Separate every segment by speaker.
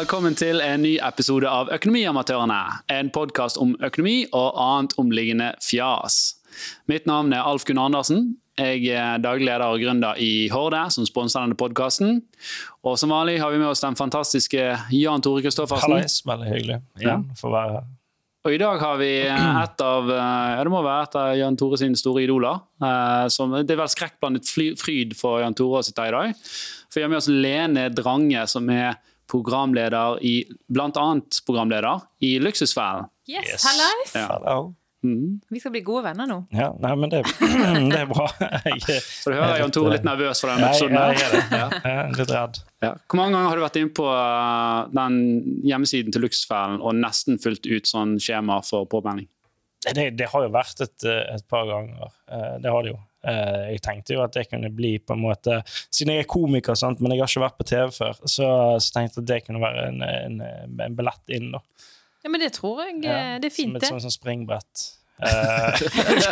Speaker 1: velkommen til en ny episode av Økonomiamatørene. En podkast om økonomi og annet omliggende fjas. Mitt navn er Alf Gunn Andersen. Jeg er daglig leder og gründer i Horde, som sponser denne podkasten. Og som vanlig har vi med oss den fantastiske Jan Tore Kristoffersen.
Speaker 2: Hallais, veldig hyggelig igjen for å være her.
Speaker 1: Og i dag har vi et av ja, det må være et av Jan Tore sine store idoler. Eh, som, det er vel skrekkblandet fryd for Jan Tore å sitte her i dag. For vi har med oss Lene Drange, som er programleder i Blant annet programleder i Luksusfellen.
Speaker 3: Yes,
Speaker 2: Yes.
Speaker 3: hallais!
Speaker 1: Ja. Mhm.
Speaker 3: Vi skal bli gode venner nå.
Speaker 2: Ja, nei, men det, det er bra. Jeg,
Speaker 1: Så du hører Jan Tore litt nervøs for den
Speaker 2: jeg,
Speaker 1: episoden.
Speaker 2: jeg
Speaker 1: jeg,
Speaker 2: er. Jeg er litt redd.
Speaker 1: Ja. Hvor mange ganger har du vært inne på uh, den hjemmesiden til Luksusfellen og nesten fulgt ut sånn skjema for påmelding?
Speaker 2: Det, det har jo vært et, et par ganger. Eh, Det har det jo. Eh, Jeg tenkte jo at det kunne bli på en måte Siden jeg er komiker, sant, men jeg har ikke vært på TV før, så, så tenkte jeg at det kunne være en, en, en billett inn. da.
Speaker 3: Ja, men det tror jeg
Speaker 2: Ja,
Speaker 3: eh, det er fint, det.
Speaker 2: Som et sånn springbrett. Eh,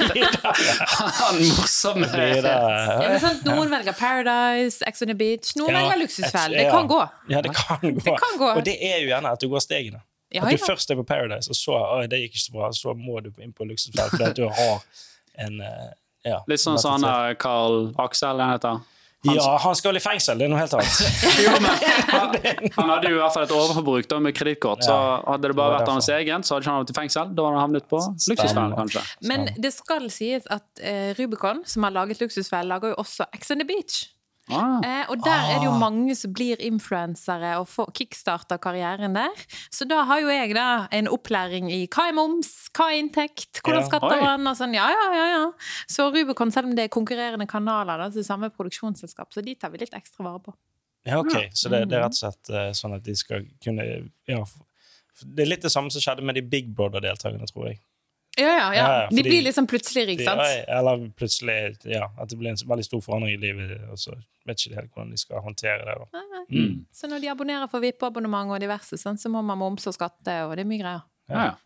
Speaker 1: Han morsomme
Speaker 2: blir det
Speaker 3: Ja, men sant, noen velger Paradise, Ex on the Beach, noen
Speaker 2: Ja,
Speaker 3: velger
Speaker 2: Luksusfell.
Speaker 3: Det kan
Speaker 2: ja.
Speaker 3: gå.
Speaker 2: Ja, det kan gå.
Speaker 3: Det kan gå.
Speaker 2: Og det er jo gjerne at du går stegene.
Speaker 3: Ja,
Speaker 2: at du
Speaker 3: ja.
Speaker 2: først er på Paradise, og så det gikk ikke så bra, så må du inn på Luksusfell fordi du har en eh, ja,
Speaker 1: Litt sånn som han der Carl Aksel, han heter.
Speaker 2: Ja, han skal i fengsel, det er noe helt annet.
Speaker 1: Jo, men han, han hadde jo i hvert fall et overforbruk da, med kredittkort. Så
Speaker 2: Ja,
Speaker 1: hadde det bare
Speaker 2: det
Speaker 1: vært hans egen, så hadde ikke han havnet i fengsel. Da hadde han havnet på Luksusfellen, kanskje.
Speaker 3: Men det skal sies at uh, Rubicon, som har laget Luksusfellen, lager jo også Ex on the Beach.
Speaker 1: Ah.
Speaker 3: Eh, og der er det jo
Speaker 2: Ah.
Speaker 3: mange som blir influensere og får kickstarter karrieren der. Så da har jo jeg da en opplæring i hva er moms, hva er inntekt, hvordan
Speaker 2: Ja.
Speaker 3: skatter man, og sånn. Ja, ja, ja, ja. Så Rubicon, selv om det er konkurrerende kanaler, da, så er det samme produksjonsselskap, så de tar vi litt ekstra vare på.
Speaker 2: Ja, ok, Så det, det er rett og slett uh, sånn at de skal kunne ja, Det er litt det samme som skjedde med de Big Brother-deltakerne, tror jeg.
Speaker 3: Ja, ja, ja.
Speaker 2: Ja, ja,
Speaker 3: de blir liksom plutselig
Speaker 2: rike,
Speaker 3: rik, sant?
Speaker 2: eller plutselig ja, at det blir en veldig stor forandring i livet, og så vet ikke de helt hvordan de skal håndtere det. da.
Speaker 3: Nei, nei.
Speaker 1: Mm.
Speaker 3: Så når de abonnerer for VIP-abonnement og diverse, sånn, så må man momse og skatte, og det er mye greier.
Speaker 1: Ja, ja.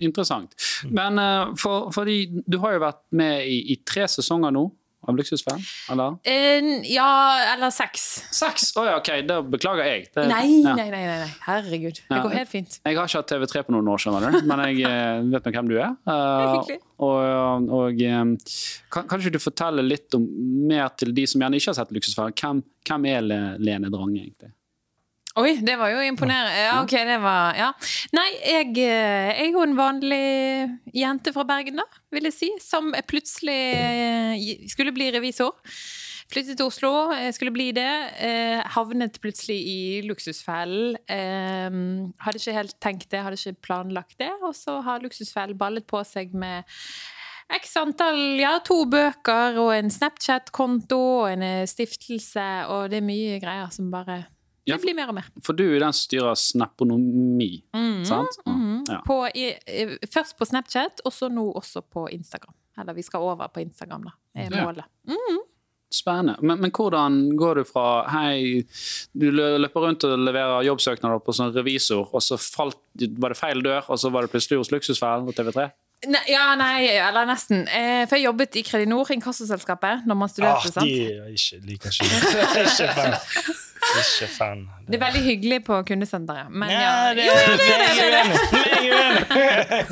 Speaker 1: Interessant. Men uh, for, fordi du har jo vært med i, i tre sesonger nå av Luksusfellen, eller?
Speaker 3: Uh, ja, eller seks.
Speaker 1: Seks? Å ja, ok, da beklager jeg. Det-
Speaker 3: Nei,
Speaker 1: ja.
Speaker 3: nei, nei, nei, herregud. Herregud. Det går helt fint.
Speaker 1: Jeg har ikke hatt TV3 på noen år, skjønner du, men jeg eh, vet nå hvem du er.
Speaker 3: er
Speaker 1: Eh, og og kan, kan ikke du fortelle litt om, mer til de som gjerne ikke har sett Luksusfellen? Hvem, hvem er Lene Drange, egentlig?
Speaker 3: Oi, det var jo imponerende. Ja, ok, det var Ja. Nei, jeg, eh, jeg er jo en vanlig jente fra Bergen, da, vil jeg si, som plutselig eh, skulle bli revisor. Flyttet til Oslo, skulle bli det. Eh, havnet plutselig i Luksusfellen. Eh, hadde ikke helt tenkt det, hadde ikke planlagt det. Og så har Luksusfellen ballet på seg med X antall, ja, to bøker og en Snapchat-konto og en eh, stiftelse, og det er mye greier som bare Det blir mer og mer.
Speaker 1: For du er den som styrer Snaponomi, sant?
Speaker 3: -hmm.
Speaker 1: Ja.
Speaker 3: På, i, eh, først på Snapchat, og så nå også på Instagram. Eller vi skal over på Instagram, da. er
Speaker 1: Ja.
Speaker 3: målet.
Speaker 1: Spennende. Men, men hvordan går du fra hei, du løper rundt og leverer jobbsøknader på sånn revisor, og så falt, var det feil dør, og så var det plutselig hos Luksusfellen på TV3?
Speaker 3: Ne ja, nei, eller nesten. Eh, for jeg jobbet i Kredinor, inkassoselskapet, når man
Speaker 2: Ah,
Speaker 3: studerte. sant?
Speaker 2: de ikke, liker ikke Ikke fan. Ikke fan.
Speaker 3: Det er veldig hyggelig på kundesenteret, men ja.
Speaker 2: Det,
Speaker 3: ja, det,
Speaker 2: det
Speaker 3: er det, det, er
Speaker 2: er er.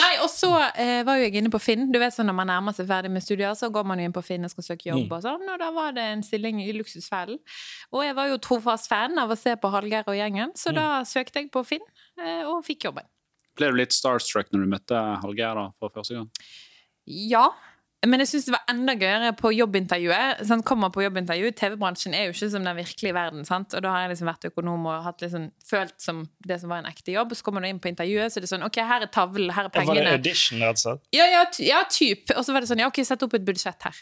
Speaker 3: Nei, og så eh, var jo jeg inne på Finn. Du vet sånn Når man nærmer seg ferdig med studier, så går man jo inn på Finn og skal søke jobb. Og sånn, og da var det en stilling i Luksusfellen. Og jeg var jo trofast fan av å se på Hallgeir og gjengen, så da søkte jeg på Finn eh, og fikk jobben.
Speaker 1: Ble du litt starstruck når du møtte Hallgeir for første gang?
Speaker 3: Ja. Men jeg syns det var enda gøyere på jobbintervjuet. Sånn, kommer på jobbintervju, TV-bransjen er jo ikke som den virkelige verden. sant? Og da har jeg liksom vært økonom og hatt liksom, følt som det som var en ekte jobb. Så kommer du inn på intervjuet, så er det sånn OK, her er tavlen, her er pengene.
Speaker 2: Var det
Speaker 3: pengene.
Speaker 2: audition, rett og slett?
Speaker 3: Ja, ja, ty- ja, typ. Og så var det sånn, ja, OK, sett opp et budsjett her.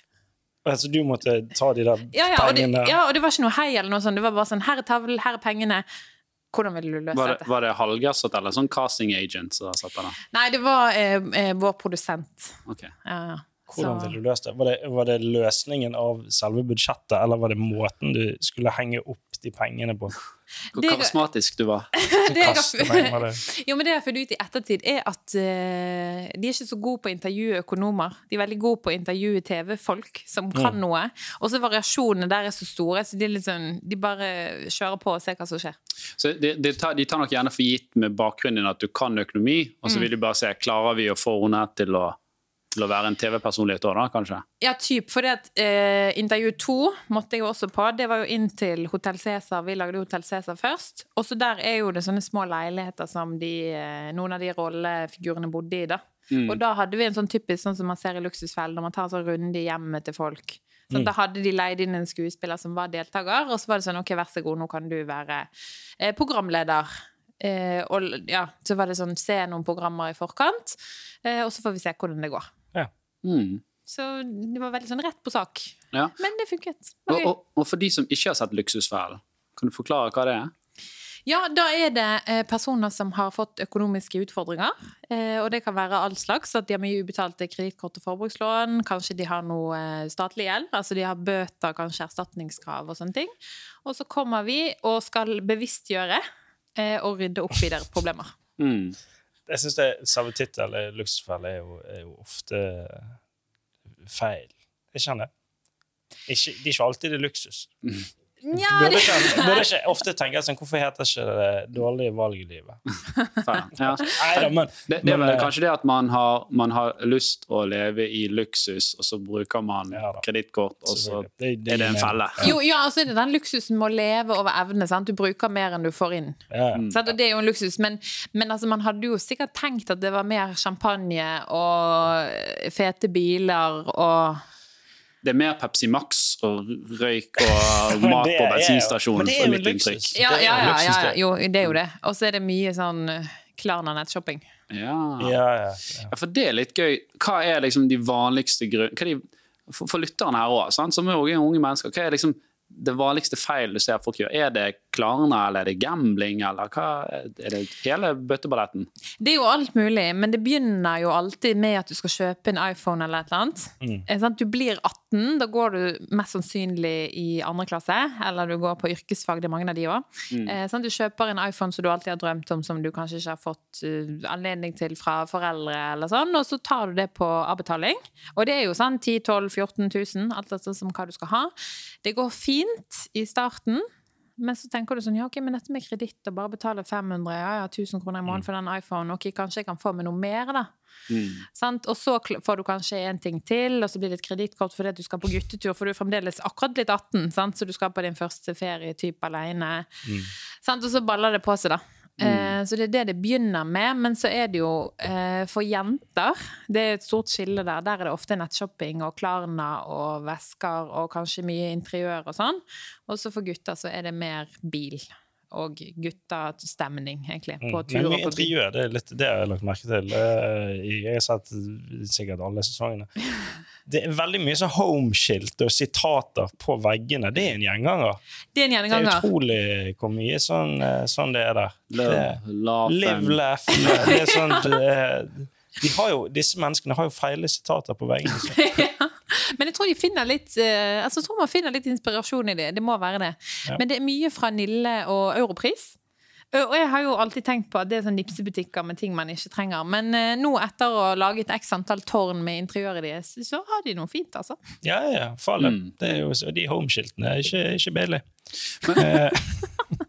Speaker 2: Altså, du måtte ta de der
Speaker 3: Ja, ja, og det,
Speaker 2: pengene
Speaker 3: ja, og det var ikke noe hei eller noe sånt. Det var bare sånn, her er tavlen, her er pengene. Hvordan ville du løse
Speaker 1: Var det,
Speaker 3: dette?
Speaker 1: var det halvgasset eller sånn casting agent som satt der?
Speaker 3: Nei, det var eh, eh, vår produsent.
Speaker 1: Okay.
Speaker 3: Ja, ja.
Speaker 2: Hvordan ville du løst det? Var, det? var det løsningen av selve budsjettet, eller var det måten du skulle henge opp de pengene på.
Speaker 1: Hvor
Speaker 3: Det-
Speaker 1: karismatisk du var.
Speaker 3: Det jeg har-
Speaker 2: penger det.
Speaker 3: Jo, men det jeg har funnet ut i ettertid, er at uh, de er ikke så gode på å intervjue økonomer. De er veldig gode på å intervjue TV-folk som kan
Speaker 2: Mm.
Speaker 3: noe. Og så variasjonene der er så store, så de, sånn, de bare kjører på og ser hva som skjer.
Speaker 1: Så de, de, tar, de tar nok gjerne for gitt med bakgrunnen din at du kan økonomi, og
Speaker 3: Mm.
Speaker 1: så vil de bare se klarer vi å få henne til å, til å være en TV-personlighet òg, da, kanskje.
Speaker 3: Ja, typ, fordi at eh, intervju to måtte jeg jo også på. Det var jo inn til Hotell Cæsar. Vi lagde Hotell Cæsar først. Og så der er jo det sånne små leiligheter som de, eh, noen av de rollefigurene bodde i, da.
Speaker 1: Mm.
Speaker 3: Og da hadde vi en sånn typisk sånn som man ser i Luksusfellen, når man tar en sånn runde i hjemmet til folk. Så Da hadde de leid inn en skuespiller som var deltaker, og så var det sånn OK, vær så god, nå kan du være eh, programleder. Eh, og ja, så var det sånn se noen programmer i forkant, eh, og så får vi se hvordan det går.
Speaker 1: Mm.
Speaker 3: Så det var veldig sånn rett på sak.
Speaker 1: Ja.
Speaker 3: Men det funket.
Speaker 1: Og, og, og for de som ikke har sett Luksusfellen, kan du forklare hva det er?
Speaker 3: Ja, da er det eh, personer som har fått økonomiske utfordringer. Eh, og det kan være all slags. At de har mye ubetalte kredittkort og forbrukslån. Kanskje de har noe eh, statlig gjeld. Altså de har bøter, kanskje erstatningskrav og sånne ting. Og så kommer vi og skal bevisstgjøre og rydde opp i deres problemer.
Speaker 1: Mm.
Speaker 2: Jeg syns samme tittel, Luksusfelle er, jo- er jo ofte feil. Jeg kjenner det. Ikke, det er ikke alltid det er luksus.
Speaker 3: Nja,
Speaker 2: Burde
Speaker 3: det,
Speaker 2: ikke, burde ikke ofte tenke sånn, hvorfor heter ikke det dårlige valg i livet?
Speaker 1: Ja.
Speaker 2: Neida, men,
Speaker 1: Det, det er vel
Speaker 2: eh,
Speaker 1: kanskje det at man har, man har lyst å leve i luksus, og så bruker man
Speaker 2: Ja
Speaker 1: kredittkort, og så.
Speaker 2: Det- det
Speaker 1: er det en felle.
Speaker 2: Ja,
Speaker 3: jo, ja, altså er det den luksusen med å leve over evne. Sant? Du bruker mer enn du får inn.
Speaker 2: Ja, ja.
Speaker 3: Og det er jo en luksus, men, men altså, man hadde jo sikkert tenkt at det var mer champagne og fete biler og
Speaker 1: Det er mer Pepsi Max og røyk og mat på bensinstasjonen, for mitt inntrykk.
Speaker 3: Ja, ja,
Speaker 2: jo
Speaker 3: ja, ja,
Speaker 2: det.
Speaker 3: jo, det er jo det. Og så er det mye sånn eh, Klarna nettshopping.
Speaker 1: Ja.
Speaker 2: Ja, ja, ja.
Speaker 1: Ja, for det er litt gøy. Hva er liksom de vanligste grunn... hva de, For, for lytterne her òg, som er unge mennesker, hva er liksom det vanligste feil du ser folk gjøre? Er det Klarna, eller er det gambling, eller hva er det hele bøtteballetten?
Speaker 3: Det er jo alt mulig, men det begynner jo alltid med at du skal kjøpe en iPhone eller et eller annet.
Speaker 2: Mm.
Speaker 3: Eh. Du blir 18, da går du mest sannsynlig i andre klasse, eller du går på yrkesfag, det er mange av de òg. Mm. du kjøper en iPhone som du alltid har drømt om, som du kanskje ikke har fått eh, anledning til fra foreldre, eller sånn, og så tar du det på avbetaling. Og det er jo sånn 10 12 14 000, alt etter som hva du skal ha. Det går fint i starten. Men så tenker du sånn, ja ok, men dette med kreditt og bare betale 500, ja ja, 1000 kroner i måneden for den iPhone, ok, kanskje jeg kan få med noe mer da. Sant? Og så får du kanskje en ting til, og så blir det et kredittkort fordi du skal på guttetur, for du er fremdeles akkurat blitt 18, sant? så du skal på din første ferie typ alene. Sant? Og så baller det på seg da. Eh, så det er det det begynner med, men så er det jo eh, for jenter, det er et stort skille der, der er det ofte nettshopping og Klarna og vesker og kanskje mye interiør og sånn. Og så for gutter så er det mer bil og guttastemning, egentlig, på
Speaker 2: Mm.
Speaker 3: turer
Speaker 2: Men
Speaker 3: på
Speaker 2: interiør, det, litt, det har jeg lagt merke til. Eh, Jeg har sett sikkert alle sesongene. Det er veldig mye sånn homeskilt og sitater på veggene. Det er en gjenganger.
Speaker 3: Det er en
Speaker 2: Det er utrolig hvor mye sånn, eh, sånn det er der. Det,
Speaker 1: laugh
Speaker 2: live, laugh Det er sånn eh, de har jo, Disse menneskene har jo feile sitater på veggene. Så.
Speaker 3: Men jeg tror de finner litt eh, altså jeg tror man finner litt inspirasjon i det. Det må være det.
Speaker 2: Ja.
Speaker 3: Men det er mye fra Nille og Europris. Ø, Og jeg har jo alltid tenkt på at det er sånn nipsebutikker med ting man ikke trenger. Men eh, nå etter å ha laget x antall tårn med interiøret deres, så har de noe fint, altså.
Speaker 2: Ja, ja, for alle.
Speaker 1: Mm.
Speaker 2: Det er jo, så de homeskiltene er ikke, ikke billige.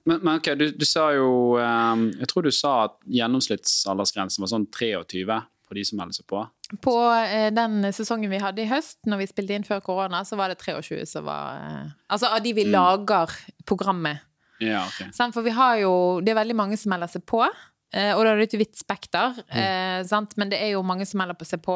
Speaker 1: Men, men ok, du, du sa jo um, Jeg tror du sa at gjennomsnittsaldersgrensen var sånn 23 på de som melder seg på.
Speaker 3: På eh, den sesongen vi hadde i høst, når vi spilte inn før korona, så var det 23 som var eh, Altså av de vi lager programmet.
Speaker 1: Ja,
Speaker 3: okay. For vi har jo Det er veldig mange som melder seg på. eh, Og da er det et vidt spekter, eh, sant? men det er jo mange som melder på seg på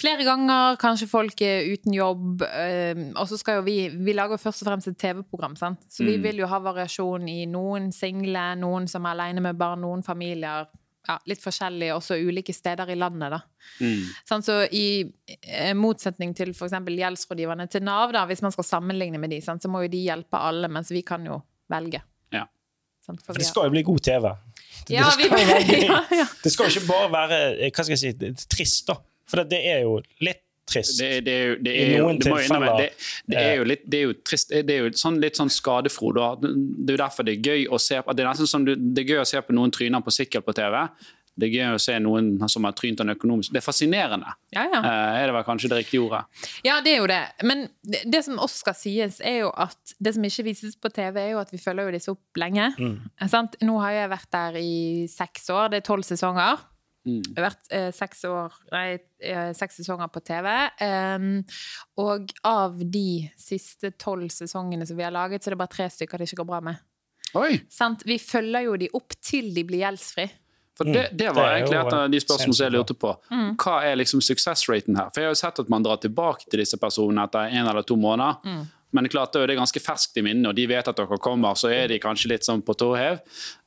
Speaker 3: flere ganger. Kanskje folk er uten jobb. Eh, og så skal jo vi Vi lager jo først og fremst et TV-program, så så vi
Speaker 1: Mm.
Speaker 3: vil jo ha variasjon i noen single, noen som er alene med barn, noen familier. Ja, litt forskjellig, også ulike steder i landet, da.
Speaker 1: Mm.
Speaker 3: Sånn, så i eh, motsetning til f.eks. gjeldsrådgiverne til Nav, da, hvis man skal sammenligne med de, så må jo de hjelpe alle, mens vi kan jo velge.
Speaker 1: Ja.
Speaker 3: Sånn, for
Speaker 2: For det skal jo bli god TV. Det,
Speaker 3: Ja,
Speaker 2: det, skal jo
Speaker 3: ja, ja.
Speaker 2: det skal jo ikke bare være eh, hva skal jeg si, trist, da. For det, er jo litt trist.
Speaker 1: Det, det, er jo, det, er
Speaker 2: noen
Speaker 1: det, må det, det er jo litt det er jo trist. Det er jo sånn, litt sånn skadefro. Da. Det er jo derfor det er gøy å se på Det er nesten som du, det er gøy å se på noen tryner på sykkel på TV. Det er gøy å se noen som har trynt den økonomisk. Det er fascinerende,
Speaker 3: Ja, ja.
Speaker 1: eh, er det vel kanskje det riktige ordet.
Speaker 3: Ja, det er jo det. Men det, det som også skal sies, er jo at det som ikke vises på TV, er jo at vi følger jo disse opp lenge. Mm. Sant? Nå har jeg vært der i seks år. Det er tolv sesonger.
Speaker 1: Mm.
Speaker 3: Jeg har vært eh, seks, år, nei, eh, seks sesonger på TV. Um, og av de siste tolv sesongene som vi har laget, så er det bare tre stykker det ikke går bra med. Vi følger jo de opp til de blir gjeldsfri.
Speaker 1: For det, det var
Speaker 2: Det er
Speaker 1: egentlig et av de spørsmålene som jeg lurte på.
Speaker 3: Mm.
Speaker 1: Hva er liksom suksessraten her? For Jeg har jo sett at man drar tilbake til disse personene etter en eller to måneder.
Speaker 3: Mm.
Speaker 1: Men klart det er ganske ferskt i minnet, og de vet at dere kommer, så er de kanskje litt sånn på tå hev.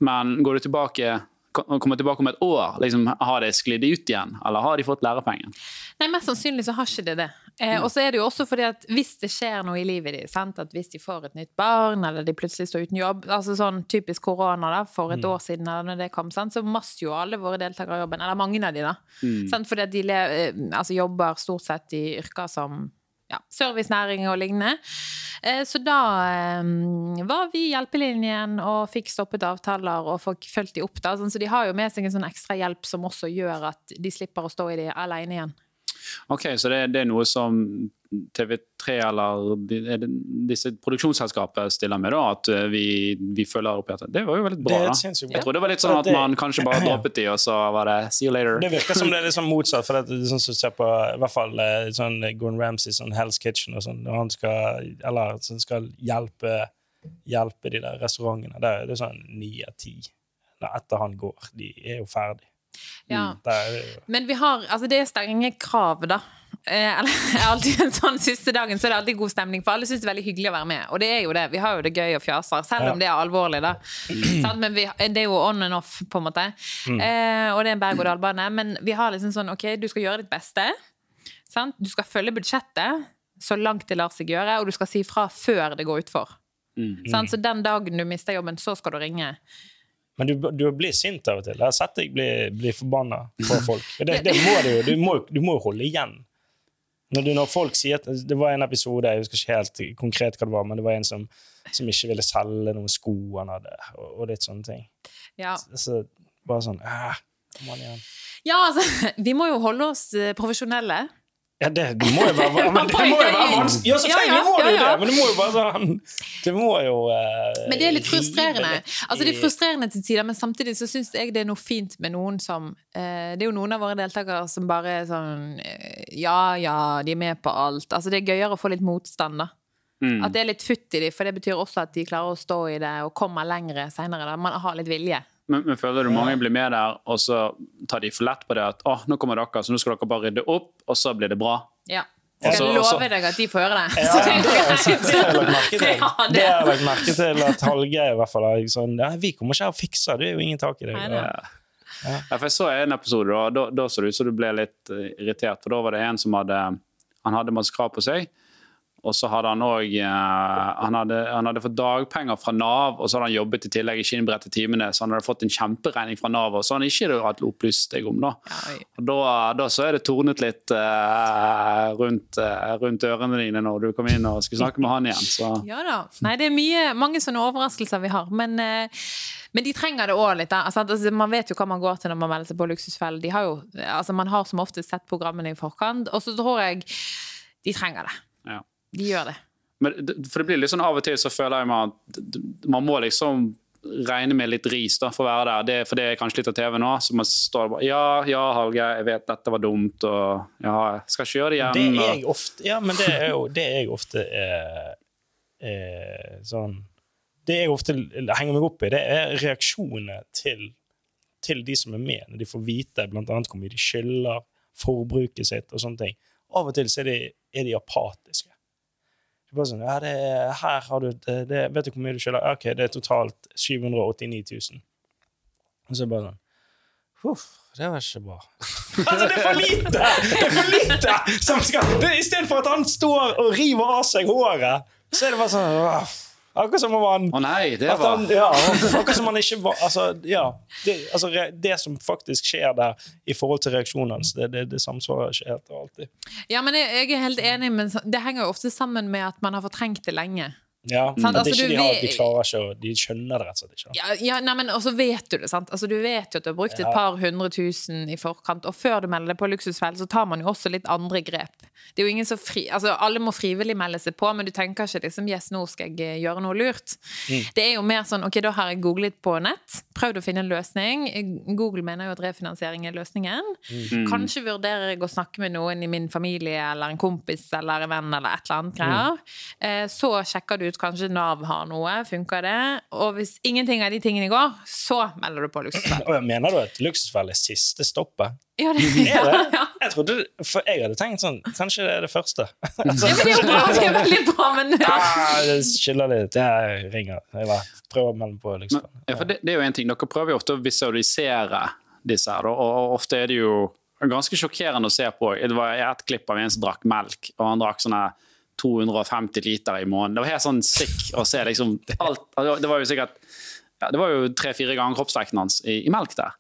Speaker 1: Men går du tilbake kommer tilbake om et år, liksom, har det sklidd ut igjen? Eller har de fått lærepengen?
Speaker 3: Nei, mest sannsynlig så har ikke det det. Eh, og så er det jo også fordi at hvis det skjer noe i livet ditt, sant? at hvis de får et nytt barn, eller de plutselig står uten jobb, altså sånn typisk korona da, for et år siden, eller når det kom, sant? så master jo alle våre deltakere jobben, eller mange av de da. Sant? Fordi at de le, eh, altså, jobber stort sett i yrker som ja, servicenæring og lignende. Eh, Så da eh, var vi i hjelpelinjen og fikk stoppet avtaler og fikk fulgt de opp. da, sånn, Så de har jo med seg en sånn ekstra hjelp som også gjør at de slipper å stå i det alene igjen.
Speaker 1: Ok, Så det, det er noe som TV3 eller er det, disse produksjonsselskapene stiller med, da, at eh, vi, vi følger opp etter. Det var jo veldig bra. da. Jeg tror det var litt sånn at man kanskje bare droppet de, og så var det see you later.
Speaker 2: Det virker som det er litt sånn motsatt. For det er sånn som du ser på i hvert fall eh, sånn Gordon Ramsay, sånn Hell's Kitchen og sånn, når han skal, eller, sånn skal hjelpe, hjelpe de der restaurantene. Det er det sånn ni av ti etter han går. De er jo ferdig.
Speaker 3: Ja.
Speaker 2: Der er det
Speaker 3: Men vi har, altså det er strenge krav, da. Eh, alltid en sånn siste dagen så er det alltid god stemning, for alle syns det er veldig hyggelig å være med. Og det er jo det. Vi har jo det gøy og fjaser, selv om det er alvorlig, da. Sånn, Men vi, det er jo on and off, på en måte. Eh, og det er en berg-og-dal-bane. Men vi har liksom sånn OK, du skal gjøre ditt beste. Sant? Du skal følge budsjettet så langt det lar seg gjøre, og du skal si fra før det går utfor.
Speaker 1: Mm.
Speaker 3: Sånn, Så den dagen du mister jobben, så skal du ringe.
Speaker 2: Men du, du blir sint av og til. Jeg har sett deg bli, bli forbanna på folk. Det, det må du jo. Du må, du må holde igjen. Når, du, når folk sier at Det var en episode, jeg husker ikke helt konkret hva det var, men det var en som, som ikke ville selge noen sko han hadde, og, og litt sånne ting.
Speaker 3: Ja.
Speaker 2: Så bare sånn Æh, kom an igjen.
Speaker 3: ja, altså, vi må jo holde oss eh, profesjonelle.
Speaker 2: Ja, det, det må jo være, men det må jo være vanskelig. Ja, selvfølgelig
Speaker 3: Ja, ja,
Speaker 2: må det jo
Speaker 3: ja, ja.
Speaker 2: det, men det må jo bare sånn Det må jo uh,
Speaker 3: Men det er litt frustrerende. Altså det er frustrerende til tider, men samtidig så syns jeg det er noe fint med noen som uh, Det er jo noen av våre deltakere som bare er sånn eh, Ja, ja, de er med på alt. Altså det er gøyere å få litt motstand, da.
Speaker 1: Mm.
Speaker 3: At det er litt futt i dem, for det betyr også at de klarer å stå i det og kommer lengre seinere. Man har litt vilje.
Speaker 1: Men, men føler du mange blir med der, og så tar de for lett på det at å, nå kommer dere, så nå skal dere bare rydde opp, og så blir det bra?
Speaker 3: Ja. Jeg
Speaker 1: og
Speaker 3: love deg at de får høre det.
Speaker 2: Ja, det,
Speaker 3: det
Speaker 2: det, det har jeg lagt merke til.
Speaker 3: Ja, det-
Speaker 2: har jeg lagt merke til at Hallgeir i hvert fall er sånn Nei, vi kommer ikke her og fikser, det er jo ingen tak i det.
Speaker 1: Ja, for Jeg så en episode, og da, da så det ut som du ble litt eh, irritert. For da var det en som hadde Han hadde masse krav på seg. Og så hadde han òg han, hadde, han hadde fått dagpenger fra Nav, og så hadde han jobbet i tillegg i skinnbrett i timene, så han hadde fått en kjemperegning fra Nav, og så han ikke hadde opplyst deg om. Da Og da, da så er det tornet litt uh, rundt, uh, rundt ørene dine når du kom inn og skulle snakke med han igjen. Så
Speaker 3: Ja da. Nei, det er mye, mange sånne overraskelser vi har. Men, uh, men de trenger det òg litt. Altså, altså, man vet jo hva man går til når man melder seg på Luksusfellen. De har jo, altså, man har som oftest sett programmene i forkant, og så tror jeg de trenger det. De gjør det.
Speaker 1: Men, for det blir litt sånn Av og til så føler jeg meg at man må liksom regne med litt ris da, for å være der. Det, for det er kanskje litt av TV nå. Så man står bare Ja, ja, Hallgeir, jeg vet dette var dumt, og ja, jeg skal ikke gjøre det
Speaker 2: Det er jeg ofte Ja, men det er jo det er jeg ofte eh, eh, sånn Det jeg ofte henger meg opp i, det er reaksjonene til, til de som er med, når de får vite annet hvor mye de skylder, forbruket sitt og sånne ting. Av og til så er de, er de apatiske. Bare sånn, ja, det er, her har du, det, det, Vet du hvor mye du skylder? Ok, det er totalt 789 000. Og så bare sånn Huff, det var ikke bra. altså, det er for lite! Det er for lite! Som skal, det, I stedet for at han står og river av seg håret, så er det bare sånn «Åh, Akkurat som om han
Speaker 1: Å nei, det var
Speaker 2: han, ja, akkurat som han ikke var Altså, ja. Det, altså, det som faktisk skjer der i forhold til reaksjonen hans, det, det, det samsvarer ikke helt alltid.
Speaker 3: Ja, men jeg, jeg er helt enig, men det henger jo ofte sammen med at man har fortrengt det lenge.
Speaker 2: Ja,
Speaker 3: Sant,
Speaker 2: at
Speaker 3: altså,
Speaker 2: ikke
Speaker 3: du
Speaker 2: de, har, de klarer ikke å De skjønner det rett og slett ikke.
Speaker 3: Ja, ja nei, men Og så vet du det, sant. Altså, du vet jo at du har brukt et par hundre tusen i forkant, og før du melder deg på luksusfelle, så tar man jo også litt andre grep. Det er jo ingen som fri... Altså, alle må frivillig melde seg på, men du tenker ikke liksom Yes, nå skal jeg eh, gjøre noe lurt. Det er jo mer sånn Ok, da har jeg googlet på nett, prøvd å finne en løsning. Google mener jo at refinansiering er løsningen. Kanskje vurderer jeg å snakke med noen i min familie eller en kompis eller en venn eller et eller annet greier. Eh, Så sjekker du ut kanskje Nav har noe, funker det? Og hvis ingenting av de tingene går, så melder du på
Speaker 2: luksusfelle. Mener du at luksusfelle er siste stoppet?
Speaker 3: Ja, det,
Speaker 2: ja,
Speaker 3: ja.
Speaker 2: Jeg trodde, for jeg hadde tenkt sånn Kanskje det er det første.
Speaker 3: Ja, det er bra, det er veldig bra, men
Speaker 2: Ah, det skiller litt. Jeg ringer. Jeg bare prøver å melde på luksusfelle.
Speaker 1: ja, for det, det er jo en ting. Dere prøver jo ofte å visualisere disse her, og ofte er det jo ganske sjokkerende å se på. Det var et klipp av en som drakk melk, og han drakk sånne 250 liter i måneden. Det var helt sånn sick å se liksom alt Det var jo sikkert ja, Det var jo tre-fire ganger kroppsvekten hans i, i melk der.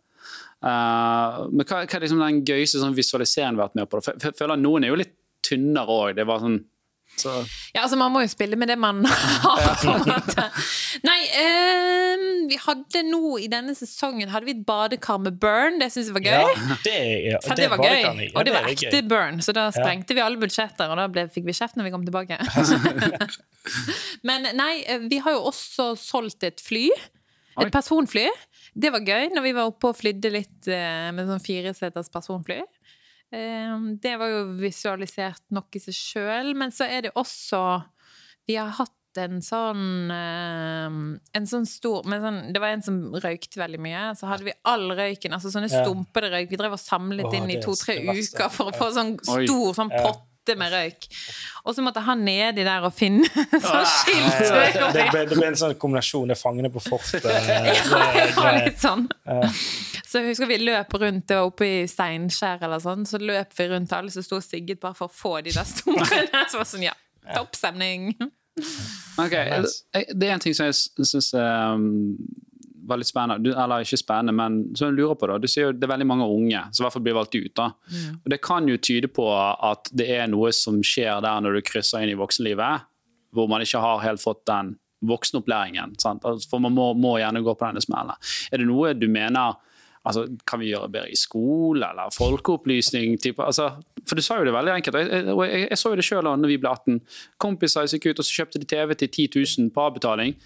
Speaker 1: Uh, men hva, hva er liksom den gøyeste sånn visualiseringen vi har vært med på? For Jeg føler noen er jo litt tynnere òg. Det var sånn så,
Speaker 3: Ja, altså Man må jo spille med det man har. på en måte. Nei, eh, vi hadde nå i denne sesongen Hadde vi et badekar med burn. Det syns jeg var gøy.
Speaker 2: Ja, det, ja,
Speaker 3: det, det var gøy.
Speaker 2: Ja,
Speaker 3: Og det var ekte
Speaker 2: gøy.
Speaker 3: burn, så da sprengte vi alle budsjetter, og da ble, fikk vi kjeft når vi kom tilbake. Men nei, eh, vi har jo også solgt et fly. Et personfly. Det var gøy når vi var oppe og flydde litt eh, med sånn fireseters personfly. Eh, Det var jo visualisert nok i seg sjøl, men så er det også Vi har hatt en sånn eh, En sånn stor men sånn, Det var en som røykte veldig mye. Så hadde vi all røyken, altså sånne stumpede røyk. Vi drev og samlet
Speaker 2: Åh,
Speaker 3: inn i to-tre uker for å få sånn stor sånn
Speaker 2: Ja.
Speaker 3: Potte med røyk. Og så måtte han nedi der og finne sånn skilt.
Speaker 2: Ja, Det ble, det ble en sånn kombinasjon. Det er fangene på fortet.
Speaker 3: Ja,
Speaker 2: det-
Speaker 3: det var litt sånn. Så jeg husker vi løp rundt det var oppe i Steinskjær eller sånn, så løp vi rundt alle som sto og sigget bare for å få de der store Så var det sånn, ja, topp stemning.
Speaker 1: Ok, Det er en ting som jeg syns var litt spennende. Du, eller ikke spennende, men som jeg lurer på da. Du sier jo det er veldig mange unge som i hvert fall blir valgt ut. da. Og Det kan jo tyde på at det er noe som skjer der når du krysser inn i voksenlivet, hvor man ikke har helt fått den voksenopplæringen. Sant? Altså, For man må, må gjerne gå på denne smellen. Er det noe du mener altså, Kan vi gjøre bedre i skole, eller folkeopplysning? Type, altså, for du sa jo det veldig enkelt. Jeg, jeg, jeg, jeg så jo det sjøl da vi ble 18. Kompiser gikk ut og så kjøpte de TV til 10 000 på avbetaling.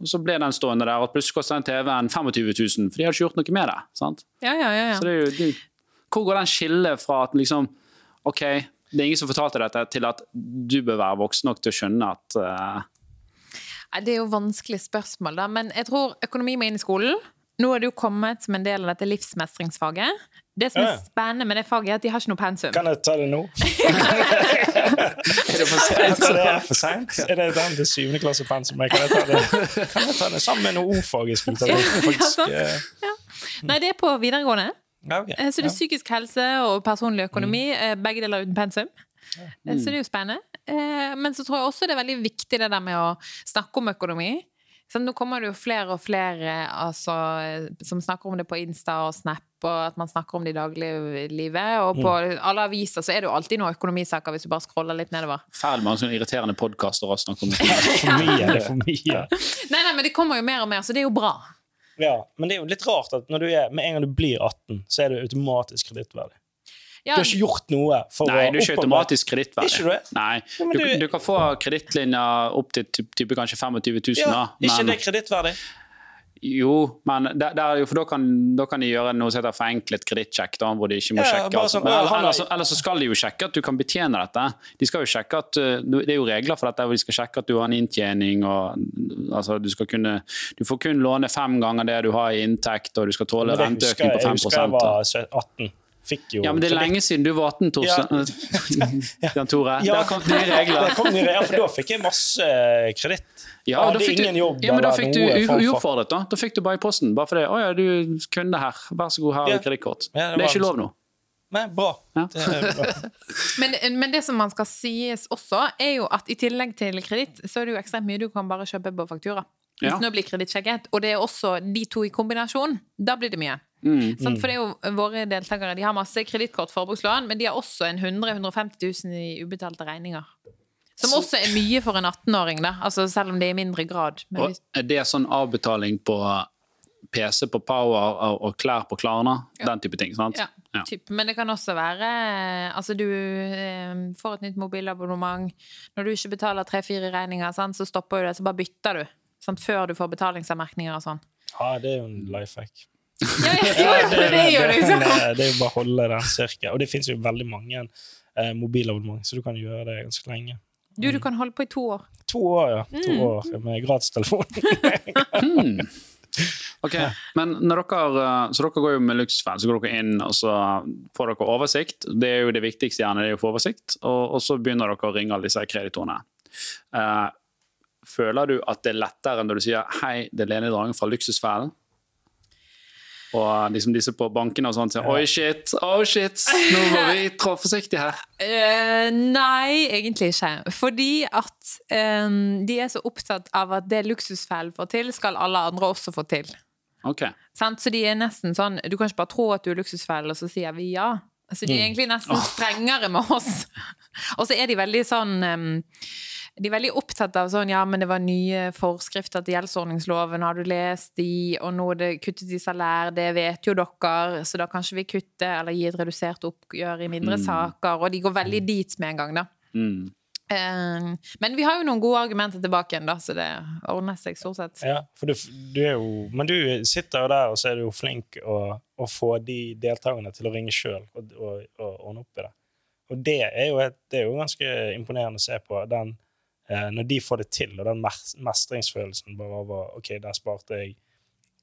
Speaker 1: Og så ble den stående der, og plutselig koster den TV-en 25 000, for de hadde ikke gjort noe med det. sant?
Speaker 3: Ja, ja, ja.
Speaker 1: Så det er jo, det, hvor går den skillet fra at liksom, ok, det er ingen som fortalte dette, til at du bør være voksen nok til å skjønne at uh...
Speaker 3: Nei, Det er jo vanskelige spørsmål, da. Men jeg tror økonomi må inn i skolen. Nå er det jo kommet som en del av dette livsmestringsfaget. Det som er spennende med det faget, er at de har ikke noe pensum.
Speaker 2: Kan jeg ta det nå?
Speaker 1: Er det for
Speaker 2: seint? Er? Er det den til syvende klasse pensum? Kan jeg ta det, kan jeg ta det sammen med noe ordfag jeg skulle ta? Faktisk,
Speaker 3: sant.
Speaker 2: eh,
Speaker 3: Nei, det er på videregående.
Speaker 2: ja, ok.
Speaker 3: Eh, Så det er psykisk helse og personlig økonomi. mm. Begge deler uten pensum. Mm. Så det er jo spennende. Eh, Men så tror jeg også det er veldig viktig det der med å snakke om økonomi. Så nå kommer det jo flere og flere altså, som snakker om det på Insta og Snap, og at man snakker om det i dagliglivet. Og på alle aviser så er det jo alltid noen økonomisaker hvis du bare scroller litt nedover.
Speaker 1: Fæl mange sånne irriterende podkaster og snakker om.
Speaker 2: Det for mye. Det er for mye.
Speaker 3: Nei, nei, men det kommer jo mer og mer, så det er jo bra.
Speaker 2: Ja, men det er jo litt rart at når du er, med en gang du blir 18, så er du automatisk kredittverdig.
Speaker 3: Ja,
Speaker 2: Du har ikke gjort noe for
Speaker 1: Nei,
Speaker 2: å
Speaker 1: du er ikke automatisk kredittverdig.
Speaker 2: Du?
Speaker 1: Nei,
Speaker 2: Ja,
Speaker 1: du,
Speaker 2: du-
Speaker 1: kan få kredittlinjer opp til typ, type kanskje 25 000,
Speaker 2: Ja,
Speaker 1: da.
Speaker 2: ikke det kredittverdig?
Speaker 1: jo, men der, der, er jo- for da kan, da kan de gjøre noe som heter forenklet kredittsjekk, hvor de ikke må
Speaker 2: Ja,
Speaker 1: sjekke. Altså.
Speaker 2: sånn,
Speaker 1: Men, eller,
Speaker 2: er-
Speaker 1: eller, så- eller så skal de jo sjekke at du kan betjene dette. De skal jo sjekke at, uh, Det er jo regler for dette, hvor de skal sjekke at du har en inntjening. og altså, du, skal kunne, du får kun låne fem ganger det du har i inntekt, og du skal tåle
Speaker 2: Men
Speaker 1: renteøkning på
Speaker 2: jeg husker jeg var 18. Fikk jo
Speaker 1: Ja, men det er lenge siden du var 18, Torstein. Jan Tore. Det har kommet nye regler.
Speaker 2: Det kom nye regler, for da fikk jeg masse kreditt.
Speaker 1: Ja, da fikk du,
Speaker 2: jobb
Speaker 1: ja, men da fikk du uoppfordret. Da Da fikk du bare i posten. Bare fordi 'Å ja, du kunde her. Vær så god, her er
Speaker 2: du
Speaker 1: kredittkort'.
Speaker 2: Ja, det
Speaker 1: det, er ikke lov nå.
Speaker 2: Nei, bra.
Speaker 1: Ja.
Speaker 2: Det bra.
Speaker 3: Men, men det som man skal sies også, er jo at i tillegg til kreditt, så er det jo ekstremt mye du kan bare kjøpe på faktura.
Speaker 1: Ja.
Speaker 3: Uten å bli kredittsjekket. Og det er også de to i kombinasjon. Da blir det mye.
Speaker 1: Mm.
Speaker 3: Sant? For det er jo våre deltakere de har masse kredittkort, forbrukslån, men de har også en 100 150 000 i ubetalte regninger. Som også er mye for en 18-åring, da. Altså, selv om det er i mindre grad. Men
Speaker 1: Og er det sånn avbetaling på PC på Power og, og klær på Klarna?
Speaker 3: Ja.
Speaker 1: Den type ting, sant?
Speaker 3: ja,
Speaker 1: Ja.
Speaker 3: typ. Men det kan også være Altså, du eh, får et nytt mobilabonnement. Når du ikke betaler tre-fire regninger, sant, så stopper du det, så bare bytter du. Sant, før du får betalingsanmerkninger og sånn.
Speaker 2: Ja, det er jo en life hack.
Speaker 3: Ja, ja, det, det er jo liksom
Speaker 2: det, det er jo bare å holde den cirka. Og det finnes jo veldig mange eh, mobilabonnement, så du kan gjøre det ganske lenge.
Speaker 3: Du, du kan holde på i to år.
Speaker 2: To år, ja. To
Speaker 3: Mm.
Speaker 2: år med gratistelefon.
Speaker 1: Hmm. Ok, men når dere, eh, så dere går jo med luksusfell, så går dere inn og så får dere oversikt. Det er jo det viktigste gjerne, det er å få oversikt. Og, og så begynner dere å ringe alle disse kreditorene. Uh, føler du at det er lettere enn når du sier 'hei, det er Lene Drange fra Luksusfellen'? Og liksom disse på bankene og sånn sier 'oi, shit, oh shit, nå må vi trå forsiktig her'.
Speaker 3: Uh, nei, egentlig ikke. Fordi at um, de er så opptatt av at det luksusfellen får til, skal alle andre også få til.
Speaker 1: Ok.
Speaker 3: Så de er nesten sånn Du kan ikke bare tro at du er luksusfellen, og så sier vi ja. Så de er egentlig nesten strengere med oss. og så er de veldig sånn em, De er veldig opptatt av sånn Ja, men det var nye forskrifter til gjeldsordningsloven, har du lest de? Og nå er det kuttet i salær, det vet jo dere, så da kan ikke vi kutte eller gi et redusert oppgjør i mindre saker. Og de går veldig dit med en gang, da.
Speaker 1: Mm.
Speaker 3: Eh, men vi har jo noen gode argumenter tilbake igjen, da, så det ordner seg stort sett.
Speaker 2: Ja, for du, du er jo, men du sitter jo der, og så er du jo flink å, å få de deltakerne til å ringe sjøl og, og, og ordne opp i det. Og det er jo, et, det er jo ganske imponerende å se på den, når de får det til, og den mestringsfølelsen bare over OK, der sparte jeg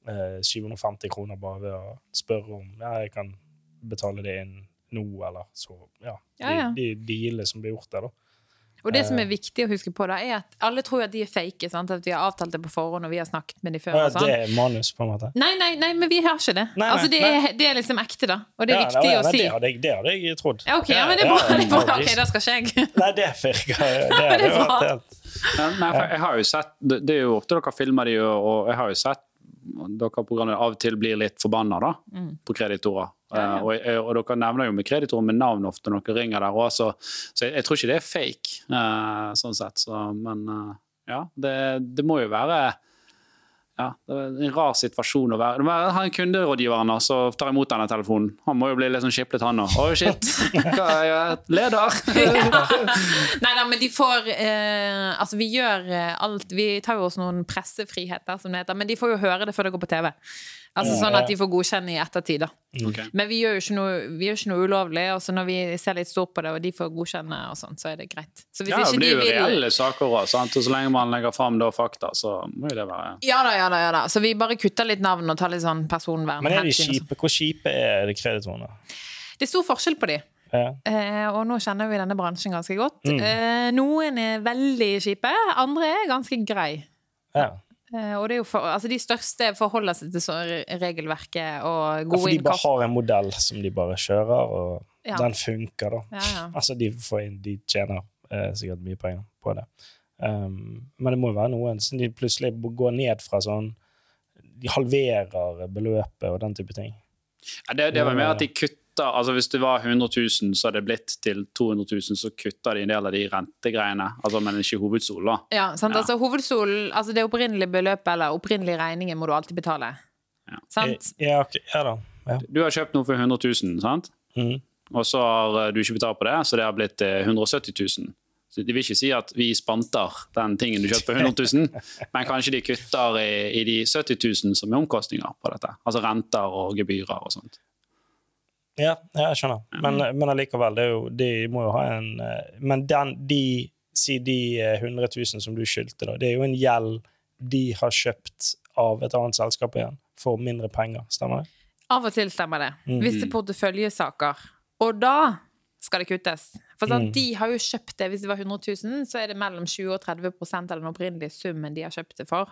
Speaker 2: eh, 750 kroner bare ved å spørre om ja, jeg kan betale det inn nå, eller så Ja.
Speaker 3: Ja, ja.
Speaker 2: De, de dealene som blir gjort der, da.
Speaker 3: Og det som er viktig å huske på, da, er at alle tror at de er fake. Sant? At vi har avtalt det på forhånd, og vi har snakket med de før.
Speaker 2: Ja,
Speaker 3: Og
Speaker 2: det
Speaker 3: sånn.
Speaker 2: er manus, på en måte.
Speaker 3: Nei, nei, nei, men vi har ikke det.
Speaker 2: Nei, nei,
Speaker 3: altså, det,
Speaker 2: nei.
Speaker 3: er, det er liksom ekte, da. Og det er
Speaker 2: Ja,
Speaker 3: viktig
Speaker 2: ja,
Speaker 3: å
Speaker 2: nei,
Speaker 3: si.
Speaker 2: Det hadde, jeg, det hadde jeg trodd.
Speaker 3: Ja, ok, ja, men det er bra.
Speaker 2: Ja,
Speaker 3: Det er bra. Ok, da skal ikke jeg.
Speaker 2: Nei, det virker Det
Speaker 3: det er bra.
Speaker 2: vært helt
Speaker 1: nei, for jeg har jo sett, det, er jo ofte dere filmer de, og jeg har jo sett dere programmet av og til blir litt forbanna da,
Speaker 3: Mm.
Speaker 1: på kreditorer.
Speaker 3: Ja, ja.
Speaker 1: Eh, og, og dere nevner jo med kreditorer med navn ofte når dere ringer der òg, så, så jeg, jeg tror ikke det er fake, Uh, sånn sett. Så, men uh, ja, det, det må jo være ja, det er en rar situasjon å være. Det må være- Ha en kunderådgiver Anna, som tar imot denne telefonen. Han må jo bli litt sånn skiplet, han òg. Oi, shit! Hva er jeg? Leder!
Speaker 3: Nei da, men de får eh, Altså, vi gjør eh, alt Vi tar jo oss noen pressefriheter, som det heter, men de får jo høre det før det går på TV. Altså Sånn at de får godkjenne i ettertid, da.
Speaker 1: Okay.
Speaker 3: Men vi gjør jo ikke noe, vi gjør ikke noe ulovlig, og så når vi ser litt stort på det, og de får godkjenne og sånn, så er det greit. Så hvis
Speaker 1: Ja, det blir
Speaker 3: de
Speaker 1: jo
Speaker 3: vil
Speaker 1: reelle saker òg, og så lenge man legger fram da fakta, så må jo det være
Speaker 3: Ja da, ja da, ja da. Så vi bare kutter litt navn og tar litt sånn personvern.
Speaker 2: Men er de
Speaker 3: sånn.
Speaker 2: kjipe? Hvor kjipe er de kreditorene?
Speaker 3: Det er stor forskjell på de.
Speaker 2: Ja.
Speaker 3: Eh, og nå kjenner vi denne bransjen ganske godt.
Speaker 2: Mm.
Speaker 3: Eh, noen er veldig kjipe, andre er ganske grei.
Speaker 2: ja.
Speaker 3: Eh, og det er jo for, altså de største forholder seg til regelverket og gode Ja,
Speaker 2: For de bare har en modell som de bare kjører, og
Speaker 3: Ja.
Speaker 2: den funker, da.
Speaker 3: Ja, ja.
Speaker 2: Altså, de, får inn, de tjener eh, sikkert mye penger på det. Um, men det må jo være noen som de plutselig går ned fra sånn De halverer beløpet og den type ting.
Speaker 1: Ja, det, det var mer at de kutter altså Hvis det var 100 000, så hadde det blitt til 200 000, så kutter de en del av de rentegreiene. Altså, men ikke hovedstol, da.
Speaker 3: Ja, sant?
Speaker 1: Ja.
Speaker 3: Altså, hovedstolen, altså det opprinnelige beløpet eller opprinnelige regningen må du alltid betale.
Speaker 1: Ja.
Speaker 3: Sant?
Speaker 2: Ja, okay. ja da. Ja.
Speaker 1: Du har kjøpt noe for 100 000, sant?
Speaker 2: Mm.
Speaker 1: og så har eh, du ikke betalt på det, så det har blitt eh, 170 000. Så De vil ikke si at vi spanter den tingen du kjøpte for 100 000, men kanskje de kutter i, i de 70 000 som er omkostninger på dette. Altså renter og gebyrer og sånt.
Speaker 2: Ja, ja, jeg skjønner. Men, men allikevel, det jo, de må jo ha en eh, Men den, de, si de eh, 100 000 som du skyldte, da, det er jo en gjeld de har kjøpt av et annet selskap igjen for mindre penger, stemmer det?
Speaker 3: Av og til stemmer det.
Speaker 2: Mhm.
Speaker 3: Hvis det er porteføljesaker. Og da skal det kuttes. For sånn,
Speaker 2: Mm.
Speaker 3: de har jo kjøpt det, hvis det var 100 000, så er det mellom 20 og 30 av den opprinnelige summen de har kjøpt det for.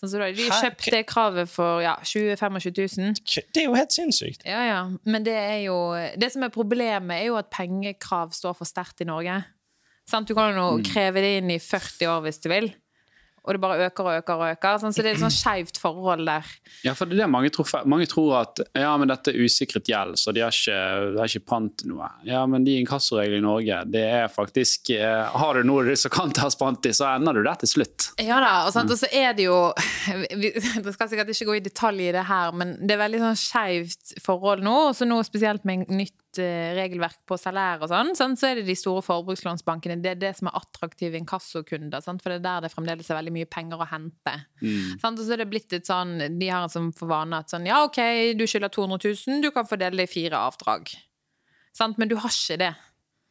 Speaker 3: Sånn, så da de kjøpt det kravet for ja, 20 000-25 000.
Speaker 2: Det er jo helt sinnssykt.
Speaker 3: Ja, ja. Men det er jo Det som er problemet, er jo at pengekrav står for sterkt i Norge. Sant? Du kan jo
Speaker 2: Mm.
Speaker 3: kreve det inn i 40 år hvis du vil. Og det bare øker og øker og øker. Sånn, Så det er et sånn skeivt forhold der.
Speaker 1: Ja, for det er det mange tror, mange tror at ja, men dette er usikret gjeld, så de har ikke, de har ikke pant i noe. Ja, men de inkassoreglene i Norge, det er faktisk eh, Har du noe som kan tas pant i, så ender du der til slutt.
Speaker 3: Ja da, og, sant? og så er det jo vi, Det skal sikkert ikke gå i detalj i det her, men det er veldig sånn skeivt forhold nå. Og så nå spesielt med nytt regelverk på salær og sånn, sånn, så er det de store forbrukslånsbankene. Det er det som er attraktive inkassokunder, sant? for det er der det fremdeles er veldig mye penger å hente. Sant? Og så er det blitt et sånn De har som for vane at sånn Ja, OK, du skylder 200 000, du kan fordele det i fire avdrag. Sant? Men du har ikke det.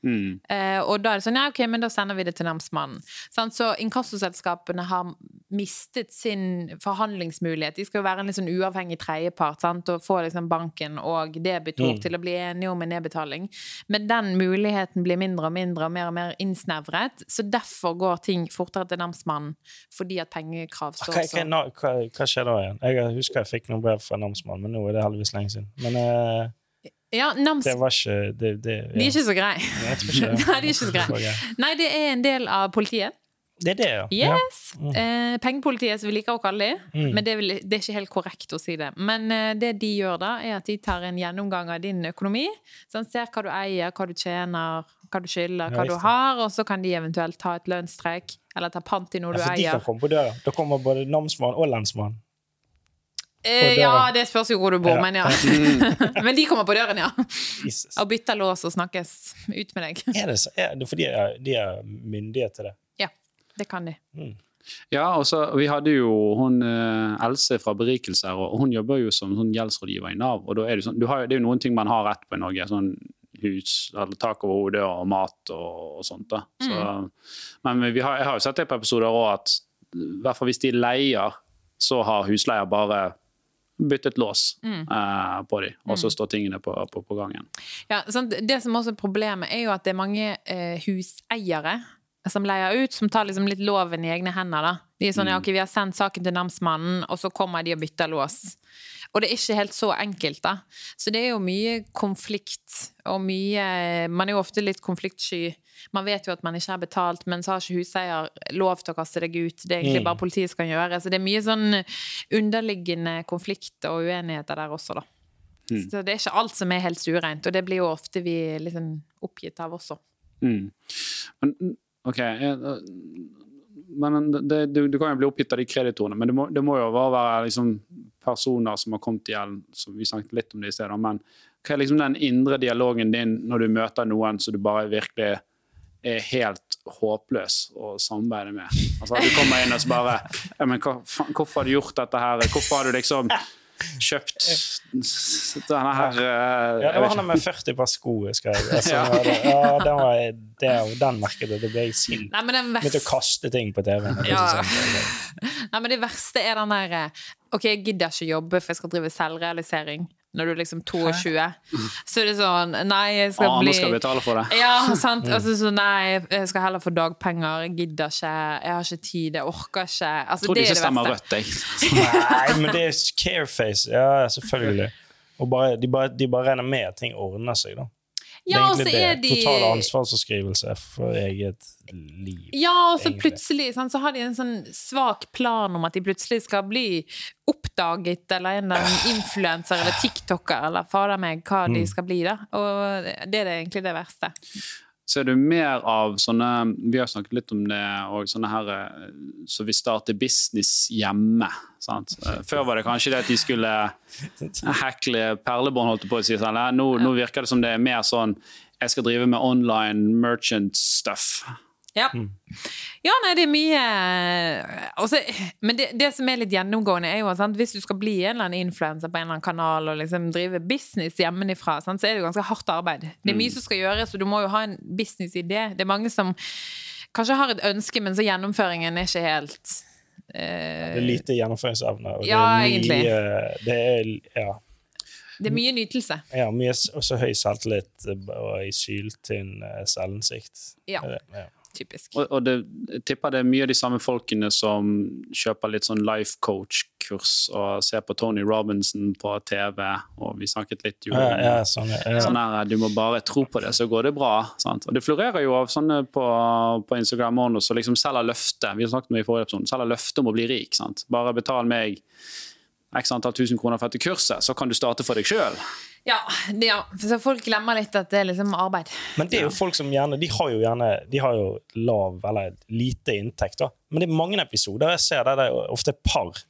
Speaker 1: Mm.
Speaker 3: Eh, og da er det sånn, ja ok, men da sender vi det til namsmannen. Så inkassoselskapene har mistet sin forhandlingsmulighet. De skal jo være en sånn uavhengig tredjepart sant? og få liksom banken og debitor
Speaker 2: Mm.
Speaker 3: til å bli enige om en nedbetaling. Men den muligheten blir mindre og mindre og mer og mer innsnevret. Så derfor går ting fortere til namsmannen, fordi at pengekrav står
Speaker 2: okay,
Speaker 3: okay,
Speaker 2: hva, hva, hva skjer da igjen? Jeg husker jeg fikk noen brev fra namsmannen, men nå er det heldigvis lenge siden. Men eh,
Speaker 3: Ja, nams...
Speaker 2: det var ikke det, det, ja.
Speaker 3: De er ikke så greie. Nei, de er ikke så greie. Nei, det er en del av politiet.
Speaker 2: Det er det, ja.
Speaker 3: Yes! Eh, pengepolitiet, som vi liker å kalle dem.
Speaker 2: Mm.
Speaker 3: Men det er, vel, det er ikke helt korrekt å si det. Men eh, det de gjør da, er at de tar en gjennomgang av din økonomi. Så han ser hva du eier, hva du tjener, hva du skylder,
Speaker 2: Ja,
Speaker 3: hva du har, og så kan de eventuelt ta et lønnstrekk, eller ta pant i noe
Speaker 2: ja.
Speaker 3: du
Speaker 2: For de kan komme på døra. Da kommer både namsmann og lensmann.
Speaker 3: Eh, ja, det spørs jo hvor du bor,
Speaker 2: Ja.
Speaker 3: men ja. men de kommer på døren, ja.
Speaker 2: Jesus.
Speaker 3: Og bytter lås og snakkes ut med deg.
Speaker 2: Er det, så, er det fordi de er, de er myndighet til det?
Speaker 3: Ja, det kan de.
Speaker 1: Ja, og så Vi hadde jo hun eh, Else fra Berikelse her, og hun jobber jo som sånn gjeldsrådgiver i Nav. og da er Det sånn, du har, det er jo noen ting man har rett på i Norge. sånn hus, eller tak over hodet og mat og, og sånt. da. Så, Men vi har, jeg har jo sett det på episoder òg at hvert fall hvis de leier, så har husleier bare byttet lås eh, på dem, og så står tingene på, på, på gangen.
Speaker 3: Ja? Det som også er problemet, er jo at det er mange eh, huseiere som leier ut, som tar liksom litt loven i egne hender. da. De er sånn ja, ok, vi har sendt saken til namsmannen, og så kommer de og bytter lås. Og det er ikke helt så enkelt, da. Så det er jo mye konflikt, og mye Man er jo ofte litt konfliktsky. Man vet jo at man ikke har betalt, men så har ikke huseier lov til å kaste deg ut. Det er egentlig
Speaker 2: Mm.
Speaker 3: bare politiet som kan gjøre. Så det er mye sånn underliggende konflikt og uenigheter der også, da. Så det er ikke alt som er helt stuereint, og det blir jo ofte vi liksom oppgitt av også.
Speaker 1: Mm. Men, ok, men det, du, du kan jo bli oppgitt av de kreditorene, men det må, det må jo være liksom, personer som har kommet i gjeld, som vi snakket litt om det i stedet. Men hva er liksom den indre dialogen din når du møter noen som du bare virkelig er helt håpløs å samarbeide med? Altså, du kommer inn og så bare ja, men hva, faen, Hvorfor har du gjort dette her? Hvorfor har du liksom kjøpt denne her uh,
Speaker 2: Ja, det var han med 40 par sko, husker jeg. Altså,
Speaker 1: Ja.
Speaker 2: ja. det, ja, den, var, det, den merket jeg. Da ble jeg sint. Begynte å kaste ting på TV-en. Det
Speaker 3: Ja.
Speaker 2: sant.
Speaker 3: nei, men det verste er den der eh, OK, jeg gidder ikke jobbe, for jeg skal drive selvrealisering. Når du er liksom 22. Så er det sånn Nei, jeg skal
Speaker 1: bli andre
Speaker 3: Nå
Speaker 1: skal betale for det.
Speaker 3: Ja, sant. Altså, så nei, jeg skal heller få dagpenger. Jeg gidder ikke. Jeg har ikke tid. Jeg orker ikke. Altså,
Speaker 1: Jeg tror
Speaker 3: det
Speaker 1: de
Speaker 3: er
Speaker 1: ikke stemmer rødt, jeg.
Speaker 2: Nei, men det er careface. Ja, selvfølgelig. Og bare, de, bare, de bare regner med at ting ordner seg, da. Det er egentlig
Speaker 3: er
Speaker 2: det.
Speaker 3: de
Speaker 2: Total ansvarsforskrivelse for eget liv.
Speaker 3: Ja, og så
Speaker 2: egentlig.
Speaker 3: plutselig sant, så har de en sånn svak plan om at de plutselig skal bli oppdaget, eller en influenser eller tiktoker, eller fader meg hva
Speaker 2: Mm.
Speaker 3: de skal bli, da. Og det er egentlig det verste.
Speaker 1: Så er du mer av sånne Vi har snakket litt om det, og sånne her eh, Så vi starter business hjemme. Sant? Eh, Før var det kanskje det at de skulle hekle perlebånd, holdt på å si. Sånn. Nå, nå virker det som det er mer sånn Jeg skal drive med online merchant stuff.
Speaker 3: Ja. ja, nei, det er mye også, Men det, det som er litt gjennomgående, er jo at hvis du skal bli en eller annen influenser på en eller annen kanal og liksom drive business hjemmefra, sant, så er det jo ganske hardt arbeid. Det er mye som skal gjøres, og du må jo ha en businessidé. Det er mange som kanskje har et ønske, men så gjennomføringen er ikke helt uh...
Speaker 2: Det er lite gjennomføringsevne. Og
Speaker 3: Ja,
Speaker 2: det er
Speaker 3: egentlig.
Speaker 2: det er, ja,
Speaker 3: Det er mye nytelse.
Speaker 2: ja, mye også høy selvtillit eh, og ei syltynn eh, selvinnsikt.
Speaker 3: Ja.
Speaker 2: Ja.
Speaker 3: Typisk.
Speaker 1: Og, og det, jeg tipper det er mye av de samme folkene som kjøper litt sånn life coach-kurs og ser på Tony Robinson på TV, og vi snakket litt jo
Speaker 2: Ja,
Speaker 1: om
Speaker 2: ja, sånn, ja.
Speaker 1: Sånn her, Du må bare tro på det, så går det bra. Sant? Og Det florerer jo av sånne på, på Instagram også, som liksom selger løfte. Vi har snakket om i forrige episode, selger løfte om å bli rik. Sant? Bare betal meg x antall tusen kroner for dette kurset, så kan du starte for deg sjøl.
Speaker 3: Ja, ja, så folk glemmer litt at det er liksom arbeid.
Speaker 2: Men det er jo folk som gjerne De har jo gjerne De har jo lav eller lite inntekt, da. Men det er mange episoder jeg ser der det er ofte er par.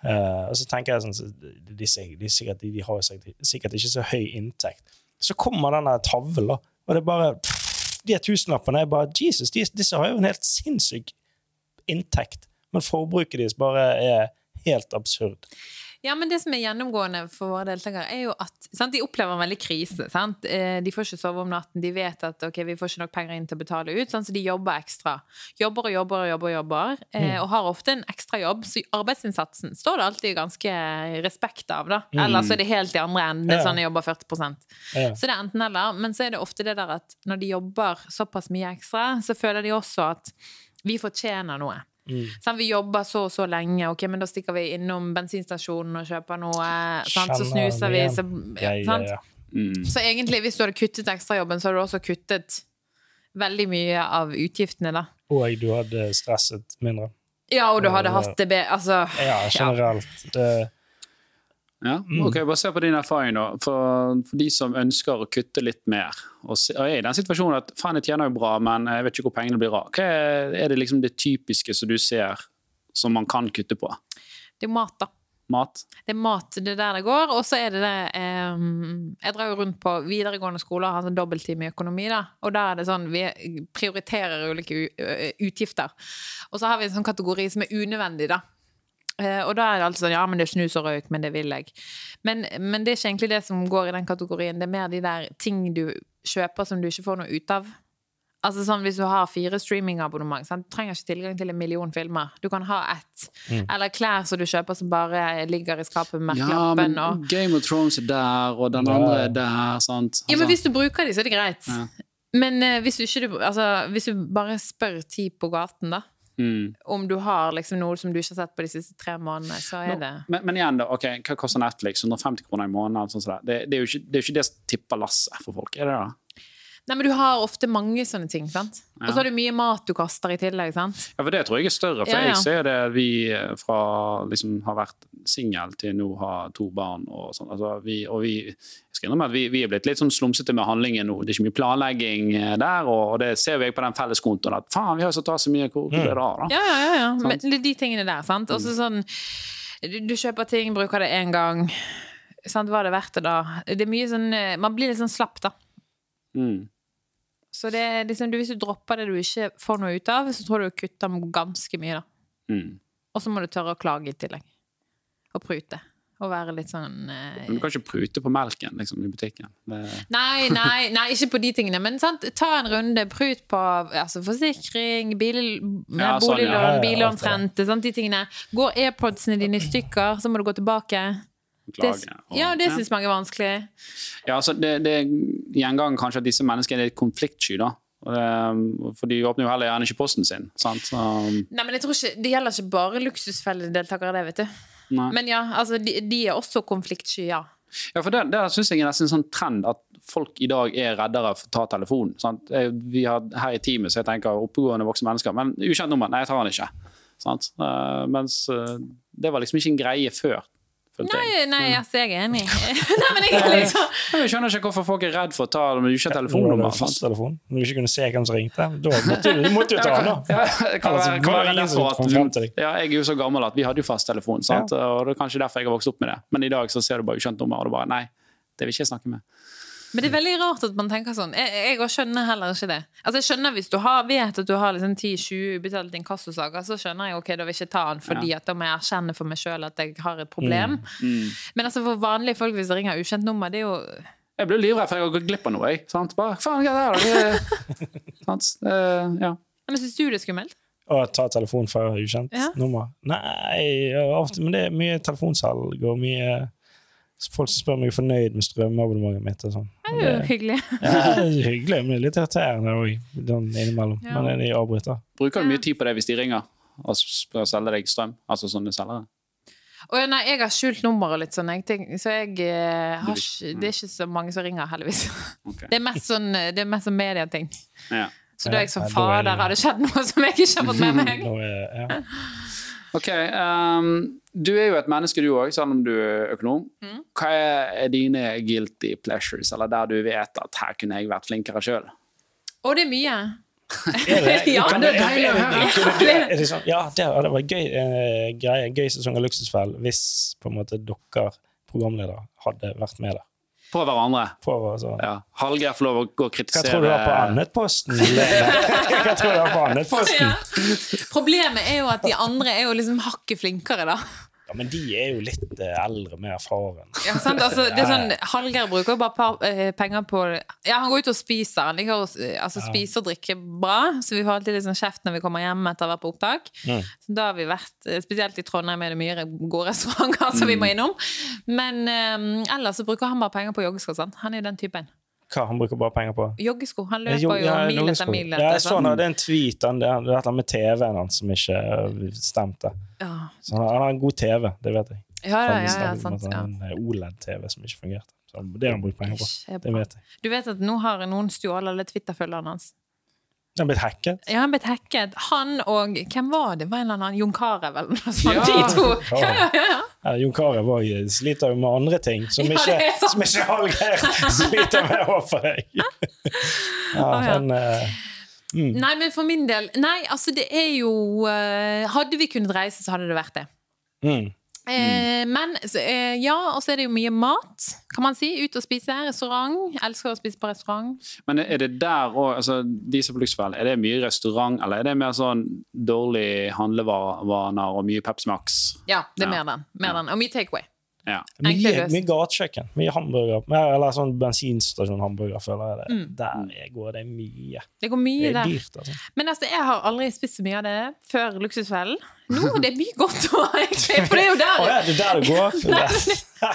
Speaker 2: Uh, og så tenker jeg sånn de, de, de, sikkert, de, de har jo sikkert, sikkert ikke så høy inntekt. Så kommer denne tavlen, og det er bare De tusenlappene er bare Jesus, de, disse har jo en helt sinnssyk inntekt, men forbruket deres bare er helt absurd.
Speaker 3: Ja, men det som er gjennomgående for våre deltakere, er jo at sant, de opplever en veldig krise. Sant? Eh, De får ikke sove om natten. De vet at ok, vi får ikke nok penger inn til å betale ut, sant? så de jobber ekstra. Jobber og jobber og jobber, og jobber, mm. og har ofte en ekstra jobb. Så arbeidsinnsatsen står det alltid ganske respekt av, da. Eller så er det helt i andre enden. Det er sånn jeg jobber 40
Speaker 2: Ja.
Speaker 3: Så det er enten eller. Men så er det ofte det der at når de jobber såpass mye ekstra, så føler de også at vi fortjener noe. Sånn, vi jobber så og så lenge, ok, men da stikker vi innom bensinstasjonen og kjøper noe. Sant? Så snuser vi. Så,
Speaker 2: Ja, ja,
Speaker 3: sant?
Speaker 2: ja.
Speaker 1: Mm.
Speaker 3: så egentlig, hvis du hadde kuttet ekstrajobben, så hadde du også kuttet veldig mye av utgiftene, da.
Speaker 2: Og du hadde stresset mindre.
Speaker 3: Ja, og du hadde hatt det bedre Altså,
Speaker 2: Ja, generelt. Eh,
Speaker 1: Ja, ok, Bare se på din erfaring, da. For, for de som ønsker å kutte litt mer, og, se, og er i den situasjonen at faen, jeg tjener jo bra, men jeg vet ikke hvor pengene blir av. Hva er, er det liksom det typiske som du ser som man kan kutte på?
Speaker 3: det er jo mat, da.
Speaker 1: Mat?
Speaker 3: Det er mat, det er der det går. Og så er det det eh, Jeg drar jo rundt på videregående skoler og har sånn dobbelttime i økonomi, da. Og der er det sånn Vi prioriterer ulike utgifter. Og så har vi en sånn kategori som er unødvendig, da. Eh, og da er det alltid sånn Ja, men det er snus og røyk, men det vil jeg. Men, men det er ikke egentlig det som går i den kategorien. Det er mer de der ting du kjøper som du ikke får noe ut av. Altså sånn Hvis du har fire streamingabonnement, sant? du trenger ikke tilgang til en million filmer. Du kan ha ett. Eller klær som du kjøper som bare ligger i skapet med
Speaker 1: Ja, men. Game of Thrones er der, og den andre er der. sant?
Speaker 3: Ja, men
Speaker 1: Altså,
Speaker 3: hvis du bruker de, så er det greit.
Speaker 1: Ja.
Speaker 3: Men uh, hvis, du ikke, du- altså, hvis du bare spør ti på gaten, da,
Speaker 1: mm.
Speaker 3: om du har liksom noe som du ikke har sett på de siste tre månedene, så er det
Speaker 1: men, men igjen, da, ok, hva koster Netflix? 150 kroner i måneden? Sånn som det. Det, er jo ikke, det er jo ikke det som tipper lasset for folk, er det det?
Speaker 3: Nei, men du har ofte mange sånne ting, sant? Og så har du mye mat du kaster i tillegg, sant?
Speaker 1: Ja, for det tror jeg er større. For
Speaker 3: Ja, ja.
Speaker 1: jeg ser det vi eh, fra liksom har vært singel til nå har to barn og sånn. Altså, vi, og vi, jeg skal innrømme at vi, vi er blitt litt sånn slumsete med handlingen nå. Det er ikke mye planlegging eh, der, og, og det ser jeg på den felleskontoen at faen, vi har jo satt av så mye, hvor er det av, da?
Speaker 3: Ja, ja, ja. ja. Men er de tingene der, sant? Og så sånn du, du kjøper ting, bruker det én gang. Sant? Hva er det verdt det, da? Det er mye sånn eh, Man blir litt sånn slapp, da.
Speaker 1: Mm.
Speaker 3: Så det er liksom, du, hvis du dropper det du ikke får noe ut av, så tror jeg du kutter ganske mye, da.
Speaker 1: Mm.
Speaker 3: Og så må du tørre å klage i tillegg. Og prute. Og være litt sånn eh,
Speaker 1: Men du kan ikke prute på melken liksom, i butikken. Det,
Speaker 3: Nei, nei, nei, ikke på de tingene. Men sant? ta en runde. Prut på altså, forsikring, bil,
Speaker 1: Ja, sånn,
Speaker 3: boliglån,
Speaker 2: sånn, ja, ja,
Speaker 3: billånsrente. De tingene. Går AirPodsene dine i stykker, så må du gå tilbake. Det,
Speaker 1: klage. og-
Speaker 3: ja, det syns mange er vanskelig.
Speaker 1: Ja, altså det, det gjengang kanskje at disse menneskene er litt konfliktsky, da. For de åpner jo heller gjerne ikke posten sin. Sant? Så,
Speaker 3: Nei, men jeg tror ikke, Det gjelder ikke bare luksusfelledeltakere, det, vet du.
Speaker 1: nei.
Speaker 3: Men ja, altså, de, de er også konfliktsky, ja.
Speaker 1: Ja, for det, det syns jeg er nesten en sånn trend at folk i dag er reddere for å ta telefonen. Sant? Vi har her i teamet, så jeg tenker oppegående voksne mennesker, men ukjent nummer, nei, jeg tar den ikke. Sant? Eh, mens eh, det var liksom ikke en greie før.
Speaker 3: Nei, nei altså, jeg er enig. nei, men jeg liksom
Speaker 1: Jeg skjønner ikke hvorfor folk er redd for å ta det men
Speaker 2: du var
Speaker 1: telefonnummer.
Speaker 2: fasttelefon. Når du ikke kunne se hvem som ringte, da måtte du, måtte du ta den.
Speaker 1: Ja, kan
Speaker 2: Altså,
Speaker 1: være, kan være derfor
Speaker 2: kom frem til
Speaker 1: at ja, Jeg er jo så gammel at vi hadde jo fasttelefon, sant? og det er kanskje derfor jeg har vokst opp med det. Men i dag så ser du bare ukjent nummer, og du bare Nei, det vil ikke jeg snakke med.
Speaker 3: Men det er veldig rart at man tenker sånn. Jeg, jeg skjønner heller ikke det. Altså jeg skjønner Hvis du har, vet at du har liksom 10-20 ubetalte inkassosaker, så skjønner jeg ok, da vil jeg ikke ta den fordi at da må jeg erkjenne for meg sjøl at jeg har et problem.
Speaker 1: Mm.
Speaker 3: Men altså for vanlige folk hvis det ringer ukjent nummer, det er jo
Speaker 1: Jeg blir livredd for jeg har gått glipp av noe. Jeg, sant? Bare, faen, hva er det sant? Uh, ja.
Speaker 3: Men syns du det er skummelt?
Speaker 2: Å ta telefon fra ukjent
Speaker 3: Ja.
Speaker 2: nummer? Nei, ofte, men det er mye telefonsalg og mye Folk som spør om jeg er fornøyd med strømabonnementet mitt. og sånn.
Speaker 3: Det er jo hyggelig.
Speaker 2: Ja, det er hyggelig, men litt irriterende òg innimellom.
Speaker 3: Ja.
Speaker 2: Men de avbryter.
Speaker 1: Bruker du mye tid på det hvis de ringer og spør å selge deg strøm? Altså sånne selgere?
Speaker 3: Oh, nei, jeg har skjult nummer og litt sånn, jeg, tenk- så jeg eh, har ikke, det er ikke så mange som ringer, heldigvis.
Speaker 1: Okay.
Speaker 3: Det er mest sånn, det er mest sånn medieting.
Speaker 1: Ja.
Speaker 3: Så da er jeg som
Speaker 2: Ja, da er det-
Speaker 3: fader, har det skjedd noe som jeg ikke har fått med meg?
Speaker 2: Nå er, ja.
Speaker 1: Ok, um, du er jo et menneske du òg, selv om du er økonom.
Speaker 3: Mm.
Speaker 1: Hva er dine guilty pleasures, eller der du vet at her kunne jeg vært flinkere sjøl?
Speaker 3: Å, det er mye.
Speaker 2: Er det,
Speaker 3: Ja, det er
Speaker 2: er-
Speaker 1: deilig å
Speaker 2: er-
Speaker 1: høre.
Speaker 2: er er Ja, det hadde vært gøy, eh, greie, en gøy sesong av Luksusfell hvis på en måte dere programledere hadde vært med der.
Speaker 1: På hverandre.
Speaker 2: På, altså.
Speaker 1: Ja. Hallgeir får lov å gå og
Speaker 2: Hva
Speaker 1: kritisere
Speaker 2: tror du var på Annetposten? Hva tror du var på Annetposten?
Speaker 3: Ja. Problemet er jo at de andre er jo liksom hakket flinkere, da.
Speaker 2: Ja, men de er jo litt eh, eldre, mer erfaren.
Speaker 3: Ja, sant? Altså, det er sånn, Hallgeir bruker jo bare par, eh, penger på Ja, han går ut og spiser. Han liker å eh, altså, spise og drikke bra, så vi får alltid litt sånn kjeft når vi kommer hjem etter å ha vært på opptak.
Speaker 2: Mm.
Speaker 3: Så da har vi vært, Spesielt i Trondheim er det mye gode restauranter som vi må innom. Men eh, ellers så bruker han bare penger på joggesko. Han er den typen.
Speaker 2: Hva han bruker bare penger på?
Speaker 3: Joggesko. Han løper
Speaker 2: jo, ja,
Speaker 3: mil etter
Speaker 2: mil.
Speaker 3: mil.
Speaker 2: Ja,
Speaker 3: Etter,
Speaker 2: jeg så
Speaker 3: sånn.
Speaker 2: det er en tweet han, det er er med TV-en hans som ikke eh, stemte.
Speaker 3: Ja.
Speaker 2: Så han, har en god TV, det vet jeg.
Speaker 3: Ja, ja, ja, ja, sant.
Speaker 2: En OLED-TV som ikke fungerte. Så det har han brukt penger på. Det vet jeg.
Speaker 3: Du vet at nå har noen stjålet alle Twitter-følgerne hans?
Speaker 2: Har blitt hacket.
Speaker 3: Ja, han blitt hacket. Han og Hvem var det? Var en eller annen Jon Carew eller noe sånt?
Speaker 1: Ja.
Speaker 3: De to. Ja, ja, ja, ja.
Speaker 2: Ja, Jon Carew sliter jo med andre ting som
Speaker 3: Ja,
Speaker 2: ikke, som ikke Hallgeir sliter med overfor deg. Ja,
Speaker 3: ja.
Speaker 2: den, eh,
Speaker 3: Nei, men for min del Nei, altså, det er jo uh, Hadde vi kunnet reise, så hadde det vært det.
Speaker 2: mm.
Speaker 3: Eh, men eh, ja, og så er det jo mye mat, kan man si. Ut og spise. Restaurant. Elsker å spise på restaurant.
Speaker 1: Men er det der òg, altså, de som på Luxfell, er det mye restaurant, eller er det mer sånn dårlig handlevaner og mye Pepsi Max?
Speaker 3: Ja, det er
Speaker 1: Ja.
Speaker 3: mer den. Mer den. Og mye takeaway.
Speaker 1: Ja.
Speaker 2: Mye, mye gatekjøkken. Mye hamburger. Eller sånn bensinstasjon-hamburger, føler jeg det.
Speaker 3: Mm.
Speaker 2: Der er- går det mye.
Speaker 3: Det går mye
Speaker 2: Det er
Speaker 3: der.
Speaker 2: dyrt, altså.
Speaker 3: Men altså, jeg har aldri spist så mye av det før Luksusfellen. Nå det er mye godt òg, egentlig. For det er jo
Speaker 2: der,
Speaker 3: der
Speaker 2: ja, det er der det går?
Speaker 3: Nei,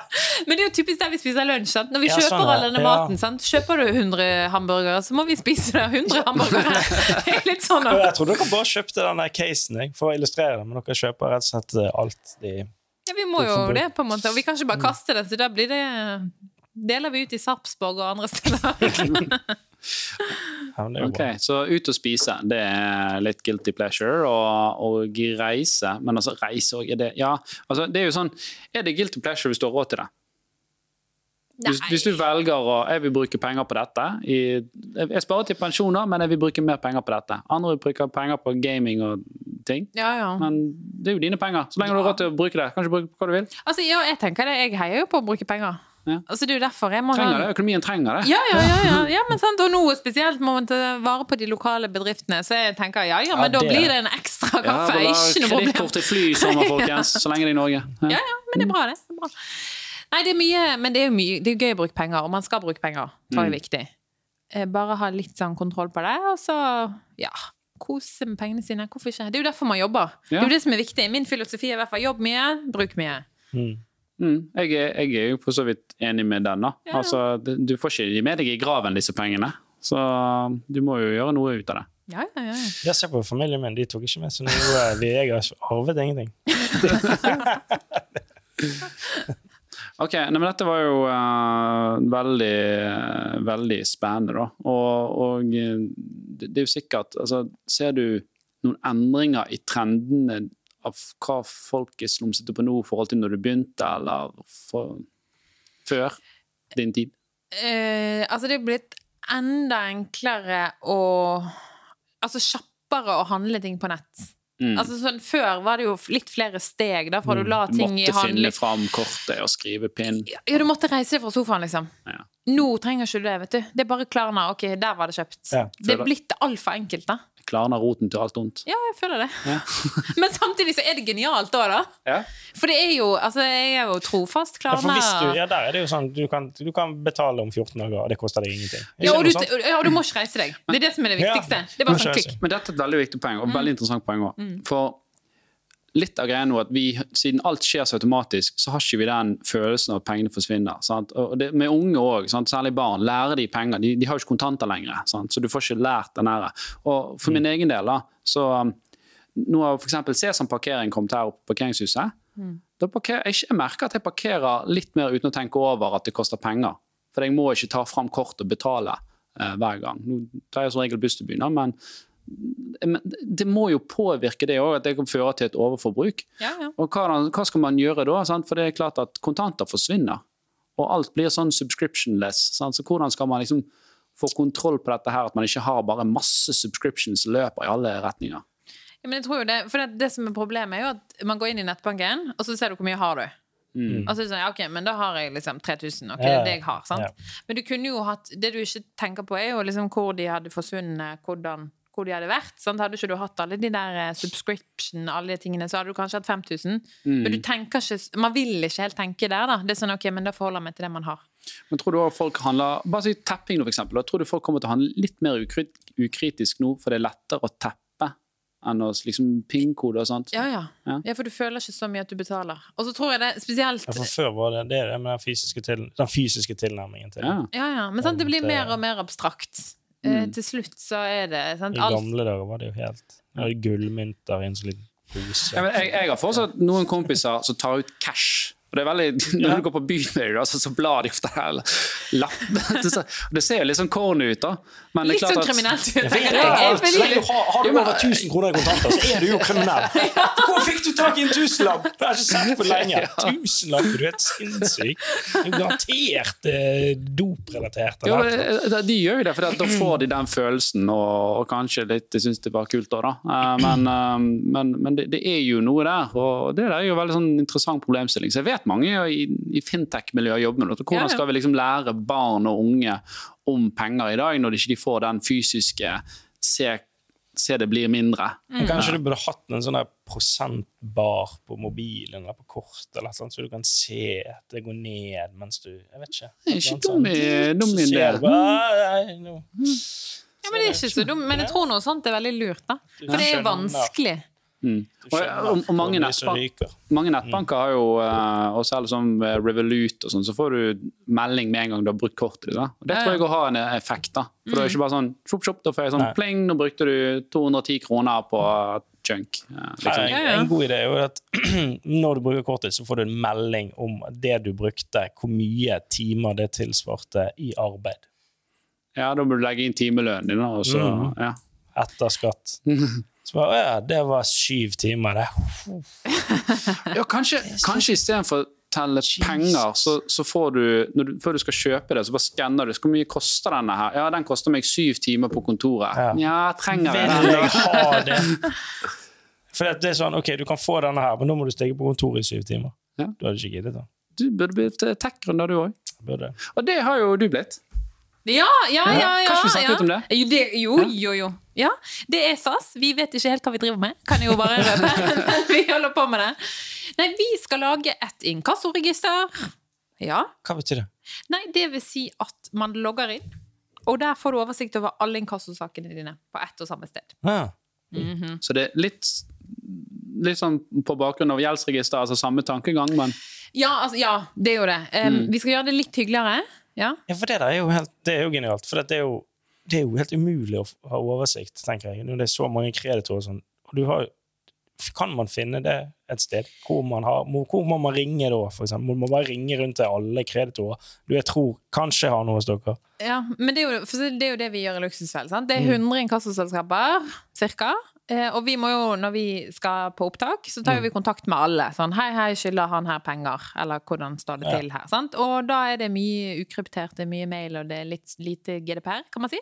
Speaker 3: Men det er jo typisk der vi spiser lunsj. Sant? Når vi
Speaker 2: Ja,
Speaker 3: kjøper
Speaker 2: sånn,
Speaker 3: all denne
Speaker 2: Ja.
Speaker 3: maten, sant? kjøper du 100 hamburgere, så må vi spise der 100 hamburgere. Det er litt sånn
Speaker 2: Jeg tror dere bare kjøpte den casen jeg, for å illustrere det, men dere kjøper rett og slett eh, alt de
Speaker 3: Ja, vi må jo det, på en måte. Og vi kan ikke bare kaste det, så da blir det Deler vi ut i Sarpsborg og andre steder.
Speaker 2: er
Speaker 1: Ok. Så ut og spise, det er litt guilty pleasure. Og, og reise, men altså reise òg, er det Ja, altså det er jo sånn Er det guilty pleasure hvis du har råd til det? Hvis, hvis du velger å Jeg vil bruke penger på dette i, Jeg sparer til pensjoner, men jeg vil bruke mer penger på dette. Andre vil bruke penger på gaming og ting.
Speaker 3: Ja, ja.
Speaker 1: Men det er jo dine penger. Så lenge du har råd til å bruke det, kan du bruke hva du vil.
Speaker 3: Altså, ja, jeg tenker det. Jeg heier jo på å bruke penger.
Speaker 1: Ja.
Speaker 3: Altså, det er jo derfor jeg må
Speaker 1: Trenger det. Økonomien trenger det.
Speaker 3: Ja, ja, ja, ja. ja men sant, og nå spesielt må man ta vare på de lokale bedriftene. Så jeg tenker ja, ja, men
Speaker 2: Ja,
Speaker 3: da blir det en ekstra kaffe. ikke noe problem.
Speaker 1: Kredittkort til fly i sommer, folkens. Så lenge det er i Norge. Ja.
Speaker 3: Ja, ja, men det er bra, det. det er bra. Nei, det er mye, men det er jo mye, det er gøy å bruke penger, og man skal bruke penger. Det er
Speaker 1: Mm.
Speaker 3: viktig. Eh, Bare ha litt sånn kontroll på det, og så ja, kose med pengene sine. Hvorfor ikke? Det er jo derfor man jobber. Det er jo det som er viktig. Min filosofi er i hvert fall jobb mye, bruk mye.
Speaker 2: Mm.
Speaker 1: Mm, jeg, er, jeg er jo for så vidt enig med den. da.
Speaker 3: Ja, ja.
Speaker 1: Altså, du får ikke gi med deg i graven disse pengene. Så du må jo gjøre noe ut av det.
Speaker 3: Ja, ja, ja. ja.
Speaker 2: Jeg ser på familien min, de tok ikke med så nå Vi, jeg har arvet ingenting.
Speaker 1: Ok, nei, men Dette var jo uh, veldig, uh, veldig spennende, da. Og, og eh, det, det er jo sikkert altså, Ser du noen endringer i trendene av hva folk er slumsete på nå i forhold til når du begynte, eller for, før din tid?
Speaker 3: Uh, altså, det er blitt enda enklere å Altså kjappere å handle ting på nett.
Speaker 1: Mm.
Speaker 3: Altså sånn, Før var det jo litt flere steg, da, fra du la ting måtte i
Speaker 1: måtte finne fram kortet og skrive pinn.
Speaker 3: Ja, du måtte reise fra sofaen, liksom.
Speaker 1: Ja.
Speaker 3: Nå trenger ikke du det, vet du. Det er bare Klarna. Ok, der var det kjøpt.
Speaker 2: Ja,
Speaker 3: det er blitt altfor enkelt, da.
Speaker 1: Klarna roten til alt ondt.
Speaker 3: Ja, jeg føler det.
Speaker 1: Ja.
Speaker 3: Men samtidig så er det genialt òg, da.
Speaker 1: Ja.
Speaker 3: For det er jo Altså, jeg er jo trofast Klarna.
Speaker 2: Ja, du, ja, der er det jo sånn, du kan, du kan betale om 14 dager, og det koster deg ingenting.
Speaker 3: Ja, og du, ja, og du må ikke reise deg. Det er det som er det
Speaker 2: Ja,
Speaker 3: viktigste. Det er bare sånn klikk.
Speaker 1: Men dette er et veldig viktig poeng, og veldig interessant poeng òg. For litt av greia nå at vi, siden alt skjer så automatisk, så har ikke vi den følelsen av at pengene forsvinner. Det, med unge òg, særlig barn, lærer de penger. De, de har jo ikke kontanter lenger, sant? så du får ikke lært den her. Og for min egen del, da, så um, nå har f.eks. Sesam parkering kommet her oppe på parkeringshuset. Da parker, jeg, jeg merker at jeg parkerer litt mer uten å tenke over at det koster penger. For jeg må ikke ta fram kort og betale eh, hver gang. Nå tar jeg som regel buss til byen, men det må jo påvirke det òg, at det kan føre til et overforbruk.
Speaker 3: Ja, ja.
Speaker 1: Og hva, hva skal man gjøre da? Sant? For det er klart at kontanter forsvinner. Og alt blir sånn subscriptionless. Sant? Så hvordan skal man liksom få kontroll på dette her, at man ikke har bare masse subscriptions løper i alle retninger?
Speaker 3: Ja, men jeg tror jo det, for det, det som er Problemet er jo at man går inn i nettbanken, og så ser du hvor mye har du.
Speaker 1: Mm.
Speaker 3: Og så er det sånn, ja, ok, men da har jeg liksom 3000. Ok,
Speaker 2: Ja,
Speaker 3: er det jeg har, sant?
Speaker 2: Ja.
Speaker 3: Men du kunne jo hatt Det du ikke tenker på, er jo liksom hvor de hadde forsvunnet, hvordan hvor de hadde vært. Sant? Hadde ikke du hatt alle de der eh, subscription, alle de tingene, så hadde du kanskje hatt 5000.
Speaker 1: Mm.
Speaker 3: Men du tenker ikke Man vil ikke helt tenke der, da. Det er sånn, ok, men da forholder jeg meg til det man har.
Speaker 1: Men tror du også folk handler Bare si tapping, for eksempel. Tror du folk kommer til å handle litt mer ukrit ukritisk nå, for det er lettere å teppe enn å liksom pingkode og sånt?
Speaker 3: Ja, ja,
Speaker 1: Ja.
Speaker 3: ja. For du føler ikke så mye at du betaler. Og så tror jeg det spesielt
Speaker 2: Ja, for før var det det, er det med den fysiske, til, den fysiske tilnærmingen til det.
Speaker 1: Ja.
Speaker 3: Ja, ja. Men sant, det blir mer og mer abstrakt. Eh,
Speaker 1: Mm.
Speaker 3: til slutt så er det sant,
Speaker 2: I gamle dager var det jo helt gullmynter i en sånn liten pose.
Speaker 1: Ja, men jeg, jeg har fortsatt noen kompiser som tar ut cash. Og det er veldig, Når du går på byen altså, så blar de ofte her lappen. Det ser- jo litt sånn corny ut, da. Men
Speaker 3: Litt sånn kriminelt.
Speaker 2: Ja, for har, har du over 1000 kroner i kontanter, så er du jo kriminell. Hvor fikk du tak i en tusenlapp? Det har jeg ikke sett på lenge. Tusenlapp, du er helt sinnssyk. Du er garantert eh, doprelatert.
Speaker 1: Ja, eh, de gjør jo det, for da får de den følelsen, og, og kanskje litt de syns det var kult òg, da. Eh, Men, eh, men, men det, det er jo noe der, og det der er jo en veldig sånn interessant problemstilling. Så jeg vet mange i, i fintech-miljøet jobber med dette. Hvordan
Speaker 3: Ja, ja.
Speaker 1: skal vi liksom lære barn og unge om penger i dag, når de ikke får den fysiske se, se det blir mindre?
Speaker 2: Mm. Kanskje du burde hatt en sånn der prosentbar på mobilen eller på kortet, eller sånn, så du kan se at det går ned mens du Jeg vet ikke.
Speaker 1: Det er ikke dum i- dum
Speaker 2: Så
Speaker 1: idé.
Speaker 2: bare, «Ah.
Speaker 3: Ja, men det er ikke så dumt. Men jeg tror noe sånt er veldig lurt, da. For det er vanskelig.
Speaker 1: Mm. Og, og, og mange,
Speaker 2: hvor mye som
Speaker 1: nettbank,
Speaker 2: ryker.
Speaker 1: mange nettbanker har jo, uh, også selv som eh, Revolut og sånn, så får du melding med en gang du har brukt kortet ditt. da. Og Det tror jeg også har en effekt. da. For det er ikke bare sånn shop, shop, da får jeg sånn
Speaker 2: Nei.
Speaker 1: pling, nå brukte du 210 kroner på junk. eh, Liksom.
Speaker 2: Nei,
Speaker 3: Ja, ja.
Speaker 2: En god idé er jo at når du bruker kortet, så får du en melding om det du brukte, hvor mye timer det tilsvarte i arbeid.
Speaker 1: Ja, da burde du legge inn timelønnen din, da, og så
Speaker 2: Mm.
Speaker 1: ja.
Speaker 2: Etter skatt. Så bare, «Å ja, det var syv timer, det.
Speaker 1: ja, kanskje, kanskje istedenfor telle penger, så, så får du, du Før du skal kjøpe det, så bare skanner du. Hvor mye koster denne her? Ja, den koster meg syv timer på kontoret.
Speaker 2: Ja.
Speaker 1: Ja, trenger jeg den?
Speaker 2: jeg ha det? For det er sånn, ok, du kan få denne her, men nå må du stikke på kontoret i syv timer.
Speaker 1: Ja.
Speaker 2: Du hadde ikke giddet da.
Speaker 1: Du burde blitt eh, tech-gründer, du òg. Og det har jo du blitt.
Speaker 3: Ja, ja, ja. ja,
Speaker 1: Kanskje vi snakker
Speaker 3: ja.
Speaker 1: litt om det?
Speaker 3: Jo, det, jo, jo, jo. Ja, det er SAS. Vi vet ikke helt hva vi driver med. Kan jeg jo bare røpe. vi holder på med det. Nei, vi skal lage et inkassoregister. Ja.
Speaker 2: Hva betyr det?
Speaker 3: Nei, det vil si at man logger inn, og der får du oversikt over alle inkassosakene dine på ett og samme sted.
Speaker 2: Ah,
Speaker 1: Så det er litt, litt sånn på bakgrunn av gjeldsregister, altså samme tankegang, men
Speaker 3: Ja, altså, ja det er jo det. Um, Vi skal gjøre det litt hyggeligere. Ja.
Speaker 2: Ja, for det der er jo helt Det er jo genialt. For det er jo, det er jo helt umulig å ha oversikt, tenker jeg, når det er så mange kreditorer og sånn. Og du har Kan man finne det et sted? Hvor, man har, hvor må man ringe da, for eksempel? Må man bare ringe rundt til alle kreditorer du jeg tror kanskje har noe hos dere?
Speaker 3: Ja, men det er, jo, det er jo det vi gjør i Luksusfell. Sant? Det er 100 inkassoselskaper, cirka. Eh, og vi må jo, når vi skal på opptak, så tar vi kontakt med alle. Sånn, hei, hei, skylder han her penger? Eller hvordan står det
Speaker 2: Ja.
Speaker 3: til her? Sant? Og da er det mye ukryptert, det er mye mail, og det er litt lite GDPR, kan man si.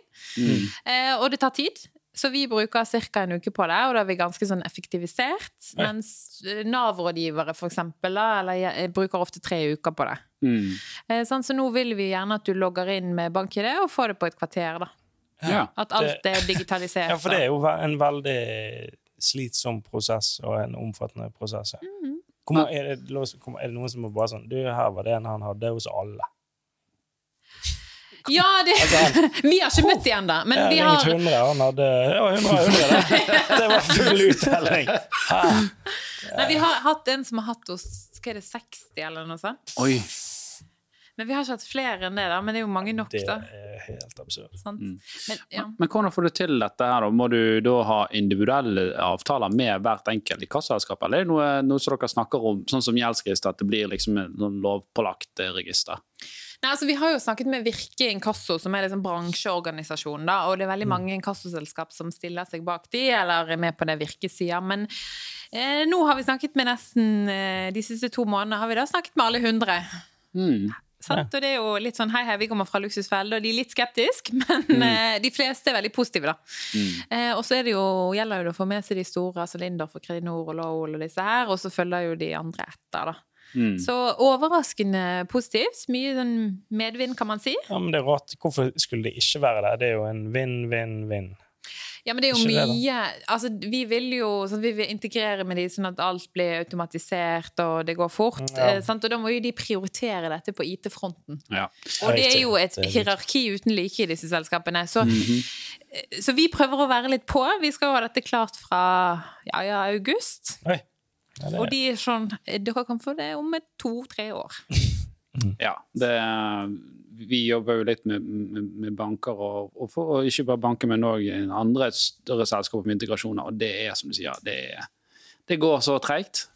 Speaker 3: Eh, og det tar tid. Så vi bruker ca. en uke på det, og da er vi ganske sånn effektivisert.
Speaker 2: Ja.
Speaker 3: Mens eh, Nav-rådgivere, for eksempel, da, eller bruker ofte tre uker på det.
Speaker 1: mm.
Speaker 3: Eh, sånn, så nå vil vi gjerne at du logger inn med BankID og får det på et kvarter. da.
Speaker 1: Ja.
Speaker 3: At alt er digitalisert.
Speaker 2: Ja, for det er jo en veldig slitsom prosess og en omfattende prosess. ja.
Speaker 3: Mhm.
Speaker 2: Hvor ma- er, det, er det noen som er bare sånn Du, her var det en han hadde hos alle.
Speaker 3: Ja, det, vi har ikke møtt igjen, ennå, men vi har
Speaker 2: 100, han hadde Ja, 100 av 100, det. Det var full uttelling.
Speaker 3: Nei, vi har hatt en som har hatt oss hva er det, 60 eller noe sånt.
Speaker 1: Oi.
Speaker 3: Men vi har ikke hatt flere enn det, da. Men det er jo mange nok, da.
Speaker 2: Det er helt absurd.
Speaker 3: Sant?
Speaker 1: Mm.
Speaker 3: Men, ja.
Speaker 1: Men hvordan får du til dette her? da? Må du da ha individuelle avtaler med hvert enkelt i kassaselskapet, eller er det noe, noe som dere snakker om, sånn som gjeldsregister, at det blir liksom en sånn lovpålagt eh, register?
Speaker 3: Nei, altså Vi har jo snakket med Virke Inkasso, som er liksom bransjeorganisasjonen. da, og Det er veldig mange inkassoselskap som stiller seg bak de, eller er med på det Virke sier. Men eh, nå har vi snakket med nesten eh, De siste to månedene har vi da snakket med alle hundre.
Speaker 1: Mm.
Speaker 3: Sant? Og det er jo litt sånn hei, hei, vi kommer fra luksusfelle, og de er litt skeptiske, men mm. de fleste er veldig positive, da.
Speaker 1: Mm.
Speaker 3: Eh, og så er gjelder jo det å få med seg de store, altså Lindorf og Kredinor og Lowell og disse her, og så følger jo de andre etter, da.
Speaker 1: Mm.
Speaker 3: Så overraskende positivt. Mye sånn medvind, kan man si.
Speaker 2: Ja, men det er rart. Hvorfor skulle det ikke være det? Det er jo en vinn-vinn-vinn.
Speaker 3: Ja, men det er jo
Speaker 2: mye det,
Speaker 3: Altså, vi vil jo sånn, vi vil integrere med de sånn at alt blir automatisert, og det går fort.
Speaker 2: Ja.
Speaker 3: Eh, sant? Og da må jo de prioritere dette på IT-fronten.
Speaker 1: Ja.
Speaker 3: Og det er jo et
Speaker 2: er
Speaker 3: hierarki uten like i disse selskapene. Så,
Speaker 1: Mhm.
Speaker 3: så vi prøver å være litt på. Vi skal jo ha dette klart fra ja, ja, august.
Speaker 2: Oi. Ja, det
Speaker 3: Og de er sånn Dere kan få det om to-tre år.
Speaker 1: Ja, det, vi jobber jo litt med, med, med banker, og, og, for, og ikke bare banker, men òg andre større selskaper med integrasjoner. Og det er som du sier, det, det går så treigt.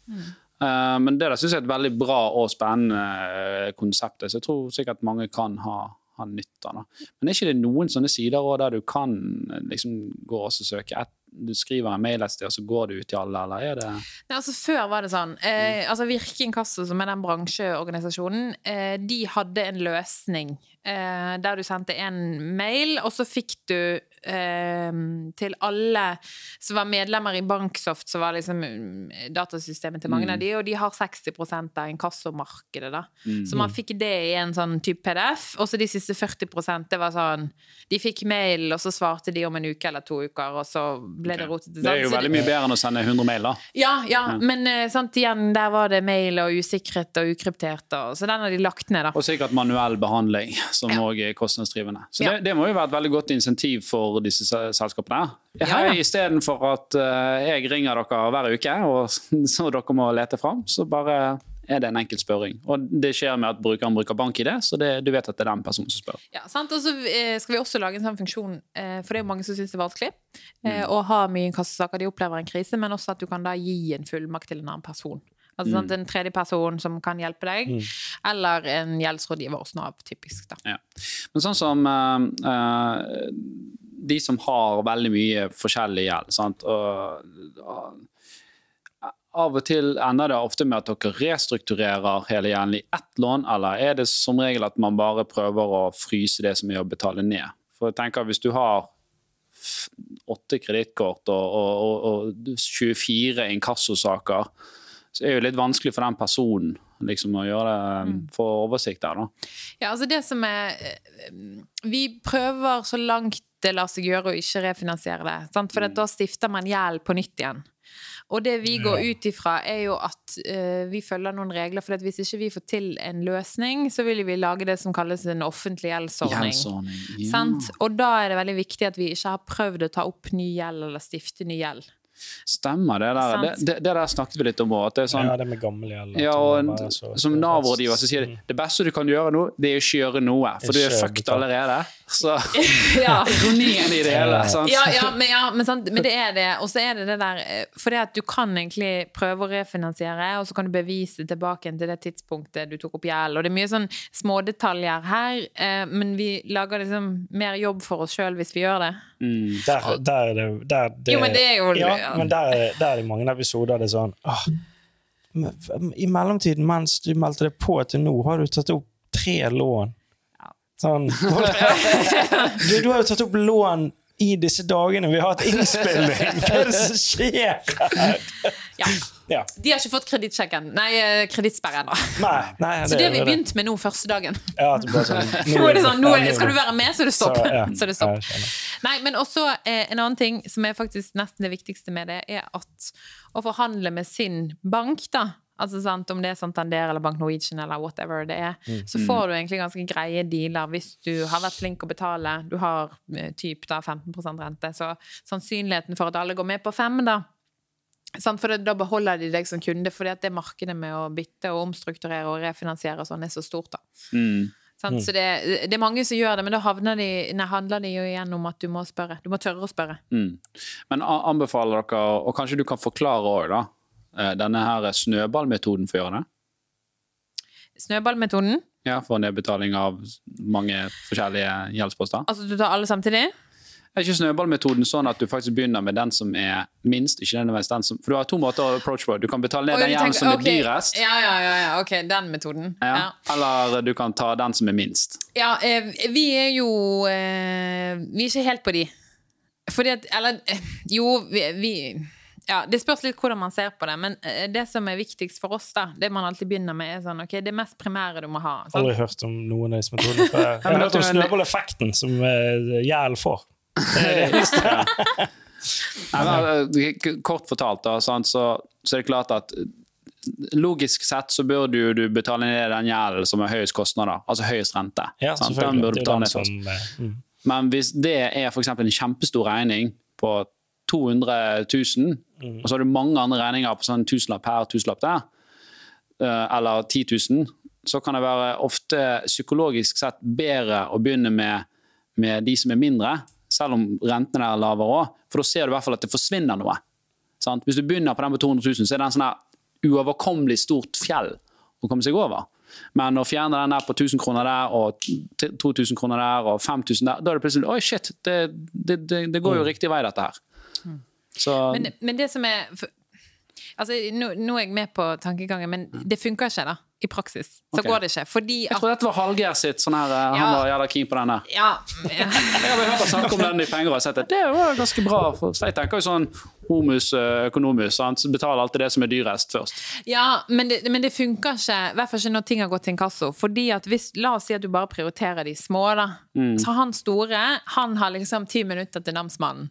Speaker 1: Eh, men det der syns jeg er et veldig bra og spennende eh, konsept, så jeg tror sikkert mange kan ha, ha nytte av det. Men er ikke det noen sånne sider også der du kan eh, liksom gå og søke et, Du skriver en mail et sted, og så går det ut til alle, eller er det
Speaker 3: Nei, altså Før var det sånn eh, altså Virke Inkasso, som er den bransjeorganisasjonen, eh, de hadde en løsning der du sendte en mail, og så fikk du eh, til alle som var medlemmer i Banksoft, som var liksom mm, datasystemet til mange
Speaker 1: Mm.
Speaker 3: av de, og de har 60% av inkassomarkedet, da.
Speaker 1: Mm.
Speaker 3: Så man fikk det i en sånn type PDF, og så de siste 40% det var sånn De fikk mail, og så svarte de om en uke eller to uker, og så ble det
Speaker 1: Ok.
Speaker 3: rotete.
Speaker 1: Det er jo veldig mye bedre enn å sende 100 mail, da.
Speaker 3: ja, ja,
Speaker 1: Ja.
Speaker 3: men eh, sant, igjen, der var det mail og usikkerhet og ukryptert, og, så den har de lagt ned, da.
Speaker 1: Og sikkert manuell behandling, som
Speaker 3: Ja.
Speaker 1: er kostnadsdrivende. Så det, det må jo være et veldig godt insentiv for disse se- selskapene.
Speaker 3: Ja,
Speaker 1: Hei,
Speaker 3: ja.
Speaker 1: Istedenfor at eh, jeg ringer dere hver uke, og så dere må lete fram, så bare er det en enkel spørring. Og det skjer med at brukeren bruker bank-ID, så det, du vet at det er den personen som spør.
Speaker 3: Ja, sant? Og så eh, skal vi også lage en sånn funksjon, eh, for det er jo mange som syns det er vanskelig mm. å ha mye inkassosaker, de opplever en krise, men også at du kan da gi en fullmakt til en annen person. Altså sant, En tredje person som kan hjelpe deg, eller en gjeldsrådgiver hos Nav, typisk. da.
Speaker 1: Ja. Men sånn som uh, uh, de som har veldig mye forskjellig gjeld, sant? Og, uh, av og til ender det ofte med at dere restrukturerer hele gjelden i ett lån, eller er det som regel at man bare prøver å fryse det som er å betale ned? For jeg tenker Hvis du har åtte kredittkort og, og, og, og 24 inkassosaker, så er jo litt vanskelig for den personen liksom, å gjøre det, få oversikt der. da.
Speaker 3: Ja, altså det som er eh, Vi prøver så langt det lar seg gjøre å ikke refinansiere det. Sant? For da stifter man gjeld på nytt igjen. Og det vi går ut ifra, er jo at uh, vi følger noen regler. For at hvis ikke vi får til en løsning, så vil vi lage det som kalles en offentlig gjeldsordning.
Speaker 1: Gjeldsordning. Ja.
Speaker 3: Og da er det veldig viktig at vi ikke har prøvd å ta opp ny gjeld eller stifte ny gjeld.
Speaker 1: Stemmer det der. Det, det, det der snakket vi litt om òg. Sånn,
Speaker 2: Ja, det med gammel gjeld. at
Speaker 1: ja, som Nav-rådgiver så sier de det beste du kan gjøre nå, det er å ikke gjøre noe, for du er fucked allerede. Så
Speaker 3: Ja.
Speaker 1: ironien i det hele. Sant?
Speaker 3: Ja, ja, men, ja, men, sant, men det er det. Og så er det det der eh, For det at du kan egentlig prøve å refinansiere, og så kan du bevise tilbake til det tidspunktet du tok opp gjeld. Og det er mye sånn smådetaljer her, eh, men vi lager liksom mer jobb for oss sjøl hvis vi gjør det.
Speaker 1: Mm.
Speaker 2: Der, der er det, der, det
Speaker 3: Jo, men det er jo
Speaker 2: Ja, men der, er- der er det mange episoder det er sånn åh, men I mellomtiden, mens du meldte deg på til nå, har du tatt opp tre lån. Sånn du, du har jo tatt opp lån i disse dagene vi har hatt innspilling! Hva er det som skjer her?
Speaker 3: Ja.
Speaker 2: Ja.
Speaker 3: De har ikke fått kredittsjekken. Nei, eh, kredittsperre ennå. Så det har vi begynt med nå første dagen.
Speaker 2: Ja, det ble sånn,
Speaker 3: Nå er det sånn, nå skal du være med, så er det stopp.
Speaker 2: Så, ja.
Speaker 3: Så er det stopp. Nei, men også eh, en annen ting som er faktisk nesten det viktigste med det, er at å forhandle med sin bank, da. Altså sant, Om det er Santander eller Bank Norwegian eller whatever det er, så får du egentlig ganske greie dealer hvis du har vært flink å betale. Du har eh, typ da 15% rente, så sannsynligheten for at alle går med på fem, da? For da beholder de deg som kunde, fordi at det markedet med å bytte og omstrukturere og refinansiere og sånn er så stort. da.
Speaker 1: Mm.
Speaker 3: Sant? Så det, det er mange som gjør det, men da havner de, nei, handler det jo igjen om at du må spørre. Du må tørre å spørre.
Speaker 1: Mm. Men anbefaler dere, og kanskje du kan forklare òg, da, eh, denne her snøballmetoden for å gjøre det?
Speaker 3: Snøballmetoden.
Speaker 1: Ja, For nedbetaling av mange forskjellige gjeldsposter?
Speaker 3: Altså du tar alle samtidig?
Speaker 1: Er ikke snøballmetoden sånn at du faktisk begynner med den som er minst? ikke nødvendigvis den som, For du har to måter å approach på. Du kan betale ned
Speaker 3: oh,
Speaker 1: den
Speaker 3: du
Speaker 1: som okay.
Speaker 3: er
Speaker 1: dyrest,
Speaker 3: Ja, ja, ja, ja, ok, den metoden.
Speaker 1: ja.
Speaker 3: Ja.
Speaker 1: eller du kan ta den som er minst.
Speaker 3: Ja, eh, vi er jo eh, Vi er ikke helt på de. Fordi at Eller eh, jo, vi, vi ja, Det spørs litt hvordan man ser på det, men eh, det som er viktigst for oss, da, det man alltid begynner med, er sånn ok, det mest primære du må ha. sant?
Speaker 2: Aldri hørt om noen av disse metodene. Jeg har hørt om snøballeffekten som uh, Gjæl får.
Speaker 1: Nei, men, eh, kort fortalt, da, så, så er det klart at eh, Logisk sett så burde du betale ned den gjelden som er høyest kostnader, altså høyest rente.
Speaker 2: Ja?
Speaker 1: Den burde du betale ned først.
Speaker 2: eh, mm.
Speaker 1: Men hvis det er eksempel en kjempestor regning på 200 000,
Speaker 2: Mm.
Speaker 1: og så har du mange andre regninger på sånn tusenlapp her tusenlapp der, eller 10 000, så kan det være ofte psykologisk sett bedre å begynne med, med de som er mindre, selv om rentene der er lavere òg, for da ser du i hvert fall at det forsvinner noe. Sant? Hvis du begynner på den på 200 000, så er det en sånn uoverkommelig stort fjell å komme seg over. Men å fjerne den der på 1000 kroner der, og 2000 kroner der, og 5000 der, da er det plutselig Oi, shit, det, det, det, det går jo riktig vei, dette her. Så
Speaker 3: Men, men det som er for- Altså, nå, nå er jeg med på tankegangen, men det funker ikke, da. I praksis. Så
Speaker 1: okay.
Speaker 3: går det ikke. Fordi
Speaker 1: jeg tror dette var Hallgeir sitt. sånn her, eh,
Speaker 3: Ja.
Speaker 1: Han var jævla keen på denne.
Speaker 3: Ja.
Speaker 1: Jeg har hørt han snakke om den i penger og sett at det var ganske bra. For så jeg tenker jo sånn homus eh, økonomus, sant? betaler alltid det som er dyrest først.
Speaker 3: Ja, men det, men det funker ikke, i hvert fall ikke når ting har gått til inkasso. Fordi at hvis, La oss si at du bare prioriterer de små, da.
Speaker 1: Mm.
Speaker 3: Så han store, han har liksom ti minutter til namsmannen.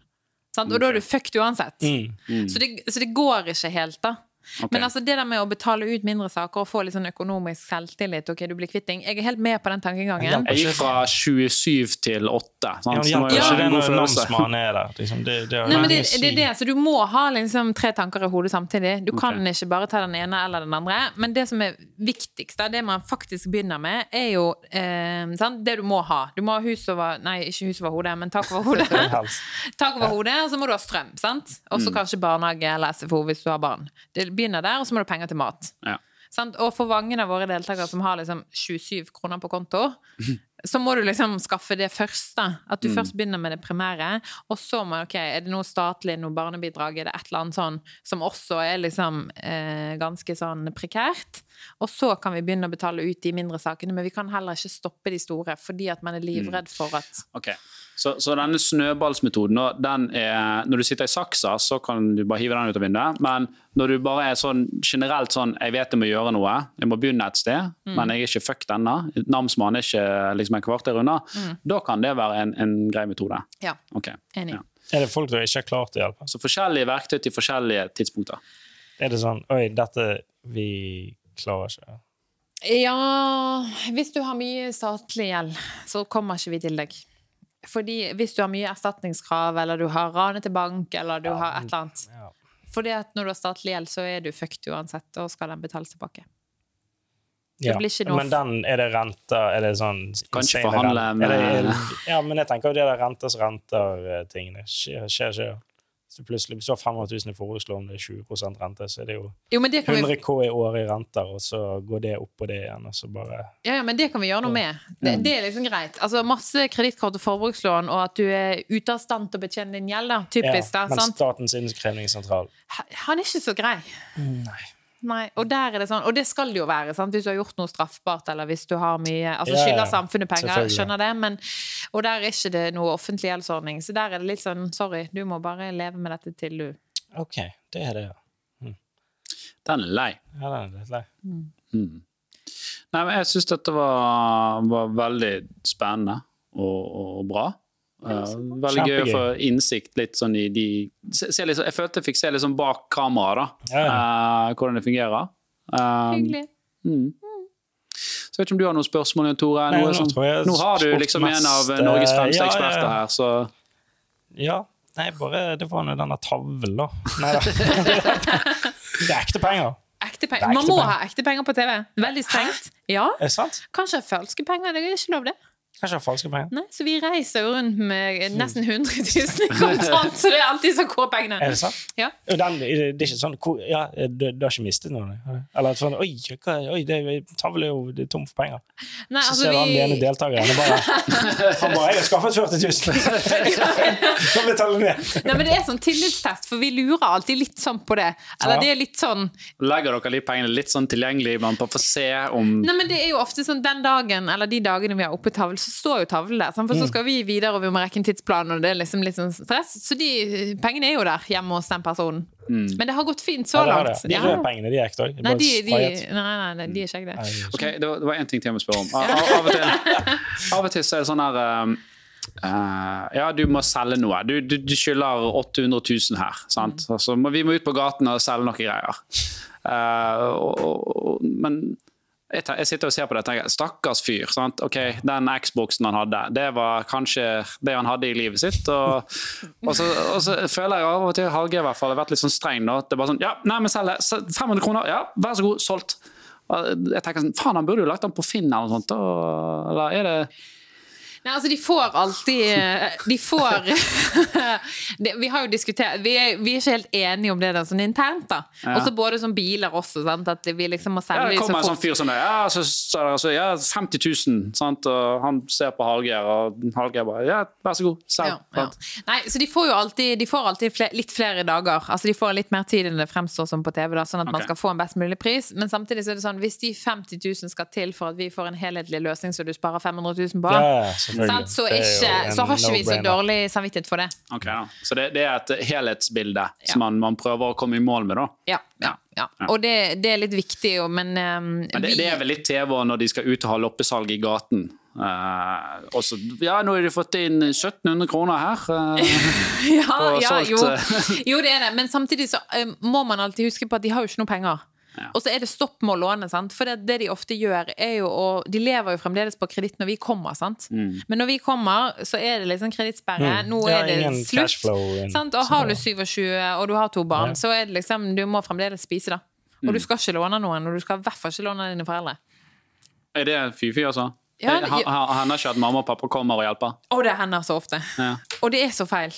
Speaker 3: Sant? Og da er du fucked uansett.
Speaker 2: Mm.
Speaker 3: Så, det, så det går ikke helt, da.
Speaker 1: Ok.
Speaker 3: Men altså det der med å betale ut mindre saker og få litt sånn økonomisk selvtillit, ok, du blir kvitt ting, jeg er helt med på den tankegangen.
Speaker 1: Jeg gikk fra 27 til 8.
Speaker 2: Ja,
Speaker 1: Sant?
Speaker 2: men ja,
Speaker 1: jo
Speaker 2: ikke det når namsmannen er der? Liksom, det, det,
Speaker 3: Nei, men det, det er det, så Du må ha liksom tre tanker i hodet samtidig. Du kan
Speaker 1: okay.
Speaker 3: ikke bare ta den ene eller den andre. Men det som er viktigst, det man faktisk begynner med, er jo eh, sant? det du må ha. Du må ha hus over Nei, ikke hus over hodet, men tak over hodet. tak over hodet, Og så må du ha strøm. sant? Og så kanskje barnehage eller SFO hvis du har barn. Det begynner der, og så må du ha penger til mat.
Speaker 1: Ja.
Speaker 3: Sant? Og for mange av våre deltakere som har liksom 27 kroner på konto, så må du liksom skaffe det første. At du først begynner med det primære, og så må ok, er det noe statlig, noe barnebidrag, er det et eller annet sånn som også er liksom eh, ganske sånn prekært. Og så kan vi begynne å betale ut de mindre sakene, men vi kan heller ikke stoppe de store, fordi at man er livredd for at
Speaker 1: Ok, Så, så denne snøballsmetoden, den er, når du sitter i saksa, så kan du bare hive den ut av vinduet. Men når du bare er sånn generelt sånn Jeg vet jeg må gjøre noe, jeg må begynne et sted, men jeg er ikke fucked ennå. Namsmannen er ikke liksom en kvarter unna. Da kan det være en, en grei metode.
Speaker 3: Ja,
Speaker 1: Okay.
Speaker 3: enig.
Speaker 1: ja.
Speaker 2: Er det folk som ikke har klart å hjelpe?
Speaker 1: Så forskjellige verktøy til forskjellige tidspunkter.
Speaker 2: Er det sånn Oi, dette Vi klarer ikke.
Speaker 3: Ja, hvis du har mye statlig gjeld, så kommer ikke vi til deg. Fordi hvis du har mye erstatningskrav, eller du har ranet til bank, eller du har et eller annet.
Speaker 2: Ja.
Speaker 3: Fordi at når du har statlig gjeld, så er du fucked uansett, og skal den betales tilbake.
Speaker 2: Ja.
Speaker 3: blir ikke noe-
Speaker 2: Men den, er det renter Er det sånn
Speaker 1: Kan ikke forhandle med-
Speaker 2: det, Ja, men jeg tenker jo det der renters renter-tingene skjer, skjer, skjer. Så plutselig, hvis du har 500 000 i forbrukslån, er 20 rente, så er det jo
Speaker 3: Jo, men det kan vi,
Speaker 2: 100 K i året i renter, og så går det opp på det igjen, og så bare
Speaker 3: ja, ja, men det kan vi gjøre noe med. Det, det er liksom greit. Altså Masse kredittkort og forbrukslån, og at du er ute av stand til å betjene din gjeld, da. Typisk,
Speaker 2: ja,
Speaker 3: da.
Speaker 2: Men
Speaker 3: Sant?
Speaker 2: Statens innkrevingssentral
Speaker 3: Han er ikke så grei.
Speaker 2: Nei.
Speaker 3: Nei, og der er det sånn, og det skal det jo være, sant? hvis du har gjort noe straffbart, eller hvis du har mye Altså
Speaker 2: ja,
Speaker 3: skylder samfunnet penger, skjønner det, men Og der er ikke det noe offentlig gjeldsordning, så der er det litt sånn sorry, du må bare leve med dette til du
Speaker 2: OK, det er det, ja.
Speaker 1: Den er lei.
Speaker 2: Ja, den er litt lei.
Speaker 1: Mm. Nei, men jeg syns dette var, var veldig spennende og, og bra. Eh, veldig gøy å få innsikt litt sånn i de se, se sånn- Jeg følte jeg fikk se litt sånn bak kamera, da,
Speaker 2: Ja,
Speaker 1: Uh, hvordan det fungerer. Eh,
Speaker 3: Hyggelig.
Speaker 1: Mm. Så jeg vet ikke om du har noen spørsmål, Jan Tore?
Speaker 2: Nei,
Speaker 1: Noe
Speaker 2: nå
Speaker 1: sånn-
Speaker 2: jeg
Speaker 1: nå har du liksom en av Norges fremste
Speaker 2: ja, ja,
Speaker 1: eksperter her, så
Speaker 2: Ja, Nei, bare det var nå denne tavlen, da. Nei da. Det er ekte penger.
Speaker 3: Ekte penger.
Speaker 2: er
Speaker 3: Man må
Speaker 2: penger.
Speaker 3: ha ekte penger på TV. Veldig strengt. Ja,
Speaker 2: Er det sant?
Speaker 3: Kanskje falske penger. Det er ikke lov, det.
Speaker 2: Kanskje jeg har falske penger.
Speaker 3: Nei, Så vi reiser jo rundt med nesten 100 000 i kontant, så det er alltid så hvor er pengene.
Speaker 2: Er det sant?
Speaker 3: Ja.
Speaker 2: Den, det er ikke sånn Ja, du, du har ikke mistet noe? Eller sånn Oi, hva, oi det, tavlen er jo det er tom for penger.
Speaker 3: Nei,
Speaker 2: Så
Speaker 3: altså
Speaker 2: ser vi... han ene
Speaker 3: vi
Speaker 2: deltakeren og bare Han bare 'Jeg har skaffet 40 000'. Kan betale ned.
Speaker 3: Nei, men Det er sånn tillitstest, for vi lurer alltid litt sånn på det. Eller
Speaker 2: Ja.
Speaker 3: det er litt sånn
Speaker 1: Legger dere de pengene litt sånn tilgjengelig man får se om
Speaker 3: Nei, men det er jo ofte sånn Den dagen, eller de dagene vi har oppe tavle, så står jo tavlen der. For
Speaker 2: Mm.
Speaker 3: så skal vi videre, og vi må rekke en tidsplan, og det er liksom litt sånn stress. Så de pengene er jo der hjemme hos den personen.
Speaker 1: Mm.
Speaker 3: Men det har gått fint så
Speaker 2: Ja, det
Speaker 3: langt.
Speaker 2: det. De
Speaker 3: Ja.
Speaker 2: røde pengene, de er ekte òg.
Speaker 3: Nei, de, de, nei, nei, nei, de er ikke det.
Speaker 1: Ok, det var, én en ting til jeg må spørre om. Av, og, til, av og til så er det sånn her um, Uh, Ja, du må selge noe. Du, du, du skylder 800 000 her. Sant?
Speaker 3: Mm.
Speaker 1: Altså, vi må ut på gaten og selge noen greier. Eh, og, og, og, men jeg, jeg sitter og ser på det og tenker stakkars fyr. Sant? Ok, Den Xboxen han hadde, det var kanskje det han hadde i livet sitt. Og, og, så, og så føler jeg av og til Hallgeir i hvert fall har vært litt sånn streng. nå, Det er bare sånn Ja, nei, men selger 500 kroner. Ja, vær så god, solgt. Jeg tenker sånn, Faen, han burde jo lagt den på Finn eller noe sånt. Eller er det
Speaker 3: Nei, altså De får alltid De får Vi har jo diskutert Vi er, vi er ikke helt enige om det der sånn internt. da
Speaker 1: Ja.
Speaker 3: Også både som biler også, sant? at vi liksom må
Speaker 1: ja,
Speaker 3: selge
Speaker 1: Det
Speaker 3: de Det
Speaker 1: kommer en sånn fyr som det. Ja, så, så, så, ja 50 000, sant? og han ser på Hallgeir, og Hallgeir bare Ja, vær så god, selg.
Speaker 3: Ja, ja. Nei, så de får jo alltid, de får alltid fler, litt flere dager. Altså De får litt mer tid enn det fremstår som på TV, da, sånn at man skal få en best mulig pris. Men samtidig så er det sånn hvis de 50 000 skal til for at vi får en helhetlig løsning så du sparer 500 000 på,
Speaker 2: Ja.
Speaker 3: Sant? så, ikke, så har ikke vi så dårlig samvittighet for det.
Speaker 1: Okay, da. Så det, det er et helhetsbilde
Speaker 3: Ja.
Speaker 1: som man, man prøver å komme i mål med, da.
Speaker 3: Ja, ja, ja. Og det, det er litt viktig, jo, men, um,
Speaker 1: Men det,
Speaker 3: vi-
Speaker 1: det er vel litt TV når de skal ut og ha loppesalg i gaten. Uh, også, Ja, nå har de fått inn 1700 kroner her. Uh,
Speaker 3: ja, ja, jo.
Speaker 1: eh.
Speaker 3: jo, det er det. Men samtidig så uh, må man alltid huske på at de har jo ikke noe penger.
Speaker 1: Ja.
Speaker 3: Og så er det stopp med å låne, sant? for det, det de ofte gjør, er jo å De lever jo fremdeles på kreditt når vi kommer, sant.
Speaker 1: Mm.
Speaker 3: Men når vi kommer, så er det liksom kredittsperre.
Speaker 2: Mm.
Speaker 3: Nå er det slutt. Sant? Og har du 27 og du har to barn,
Speaker 2: Ja.
Speaker 3: så er det liksom Du må fremdeles spise, da.
Speaker 1: Mm.
Speaker 3: Og du skal ikke låne noen, og du skal i hvert fall ikke låne dine foreldre.
Speaker 1: Er det fy-fy, altså?
Speaker 3: Ja,
Speaker 1: Det- Hender ikke at mamma og pappa kommer og hjelper?
Speaker 3: Og det hender så ofte.
Speaker 1: Ja.
Speaker 3: Og det er så feil.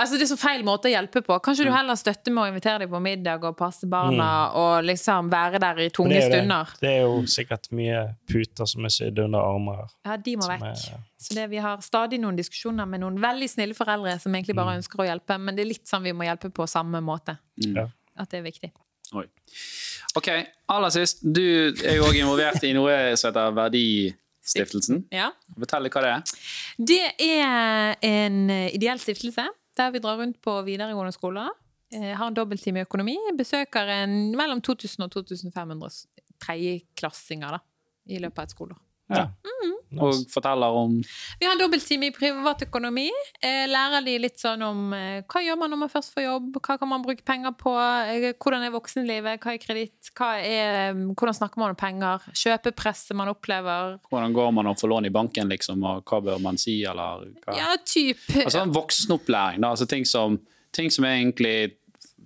Speaker 3: Altså Det er så feil måte å hjelpe på. Kanskje du heller støtter med å invitere dem på middag og passe barna og liksom være der i tunge
Speaker 2: det er det.
Speaker 3: stunder.
Speaker 2: Det er jo sikkert mye puter som er sydd under armer. her,
Speaker 3: Ja, de må vekk.
Speaker 2: er-
Speaker 3: Så det, Vi har stadig noen diskusjoner med noen veldig snille foreldre som egentlig bare ønsker å hjelpe, men det er litt sånn vi må hjelpe på samme måte.
Speaker 2: Mm.
Speaker 3: At det er viktig.
Speaker 1: Oi. Ok, aller sist. Du er jo òg involvert i noe som heter Verdistiftelsen.
Speaker 3: Ja.
Speaker 1: Fortell hva det er.
Speaker 3: Det er en ideell stiftelse der vi drar rundt på videregående skoler. eh, Har en dobbelttime i økonomi. Besøker en mellom 2000 og 2500 tredjeklassinger i løpet av et skoleår.
Speaker 1: Ja. Og forteller om
Speaker 3: Vi har en dobbelttime i privatøkonomi. Eh, lærer de litt sånn om eh, hva gjør man når man først får jobb, hva kan man bruke penger på, eh, hvordan er voksenlivet, hva er kreditt, hvordan snakker man om penger, kjøpepresset man opplever.
Speaker 1: hvordan går man og får lån i banken, liksom, og hva bør man si, eller hva
Speaker 3: Ja, typ.
Speaker 1: Altså en voksenopplæring, da. Altså ting som, ting som egentlig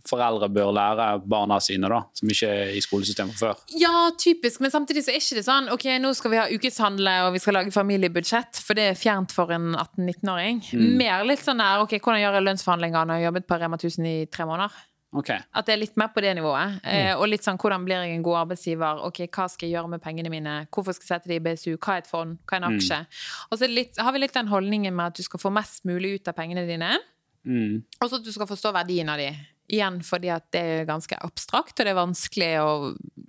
Speaker 1: foreldre bør lære barna sine, da, som ikke er i skolesystemet før.
Speaker 3: Ja, typisk, men samtidig så er ikke det sånn ok, nå skal vi ha ukeshandle og vi skal lage familiebudsjett, for det er fjernt for en 18-19-åring. Mer litt sånn der ok, hvordan gjør jeg lønnsforhandlinger når jeg har jobbet på Rema 1000 i tre måneder?
Speaker 1: Okay.
Speaker 3: At det er litt mer på det nivået. Eh, og litt sånn hvordan blir jeg en god arbeidsgiver? Ok, Hva skal jeg gjøre med pengene mine? Hvorfor skal jeg sette det i BSU? Hva er et fond? Hva er en aksje? Og så litt, har vi litt den holdningen med at du skal få mest mulig ut av pengene dine,
Speaker 1: Mm.
Speaker 3: og så at du skal forstå verdien av de. Igjen fordi at det er ganske abstrakt, og det er vanskelig å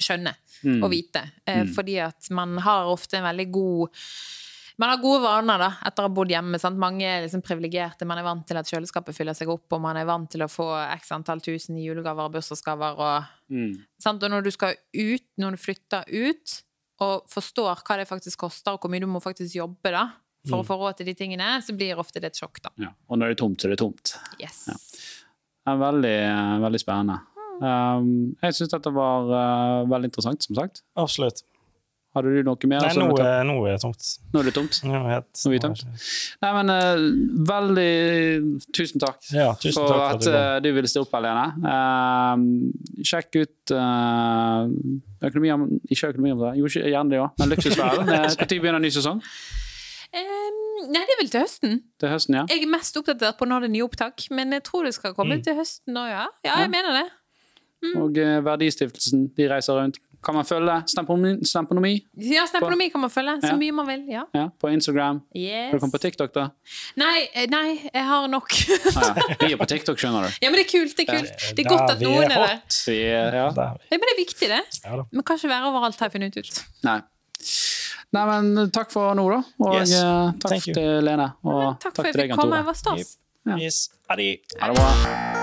Speaker 3: skjønne
Speaker 1: Mm.
Speaker 3: og vite. Eh, Fordi at man har ofte en veldig god man har gode vaner da, etter å ha bodd hjemme. Sant? Mange er liksom privilegerte. Man er vant til at kjøleskapet fyller seg opp, og man er vant til å få x antall tusen i julegaver og bursdagsgaver. Og,
Speaker 1: Mm.
Speaker 3: og når du skal ut, når du flytter ut, og forstår hva det faktisk koster, og hvor mye du må faktisk jobbe da, for å få råd til de tingene, så blir ofte det et sjokk, da.
Speaker 1: Ja. Og når det er tomt, så er det tomt.
Speaker 3: Yes.
Speaker 1: Det er veldig, veldig spennende. Um, jeg syns dette var uh, veldig interessant, som sagt.
Speaker 2: Absolutt.
Speaker 1: Hadde du noe mer?
Speaker 2: Nei, nå, nå er det tomt.
Speaker 1: nå er det tomt?
Speaker 2: Nå er helt,
Speaker 1: Nå er vi tømt. Nei, men uh, veldig Tusen takk
Speaker 2: Ja, tusen
Speaker 1: for
Speaker 2: takk for
Speaker 1: at
Speaker 2: uh, du
Speaker 1: eh, ville stille opp, Helene. Uh, sjekk ut uh, økonomi Ikke økonomi, jo, gjerne det òg, men Luksusfellen. Når begynner ny sesong?
Speaker 3: Em, nei, det er vel til høsten.
Speaker 1: Til høsten, ja?
Speaker 3: Jeg er mest oppdatert på når det er nye opptak, men jeg tror det skal komme
Speaker 2: Mm.
Speaker 3: til høsten òg, ja. Ja, jeg mener det.
Speaker 1: Og eh, Verdistiftelsen, de reiser rundt. Kan man følge Stemponomi, Stemponomi
Speaker 3: Ja, Stemponomi kan man følge så
Speaker 1: Ja.
Speaker 3: mye man vil. ja.
Speaker 1: ja, på Instagram?
Speaker 3: Yes.
Speaker 1: Har du kommet på TikTok, da?
Speaker 3: Nei, eh, nei, jeg har nok.
Speaker 1: Ah, ja. Vi er på TikTok, skjønner du.
Speaker 3: ja, men det er kult. Det er kult. Det er
Speaker 2: Der
Speaker 3: godt at noen er der.
Speaker 2: hot.
Speaker 1: Vi er, ja.
Speaker 2: Der er.
Speaker 3: Ja, men det er viktig, det.
Speaker 2: Ja.
Speaker 3: Vi kan ikke være overalt, har jeg funnet ut.
Speaker 1: Nei. Nei, men takk for nå, da. Og
Speaker 2: Yes.
Speaker 1: eh, takk
Speaker 2: Thank you.
Speaker 1: til Lene. Og
Speaker 3: Men takk for at jeg
Speaker 1: kom
Speaker 3: fikk komme. Det var stas.
Speaker 1: Ja.
Speaker 2: Yes.
Speaker 1: Ha det bra.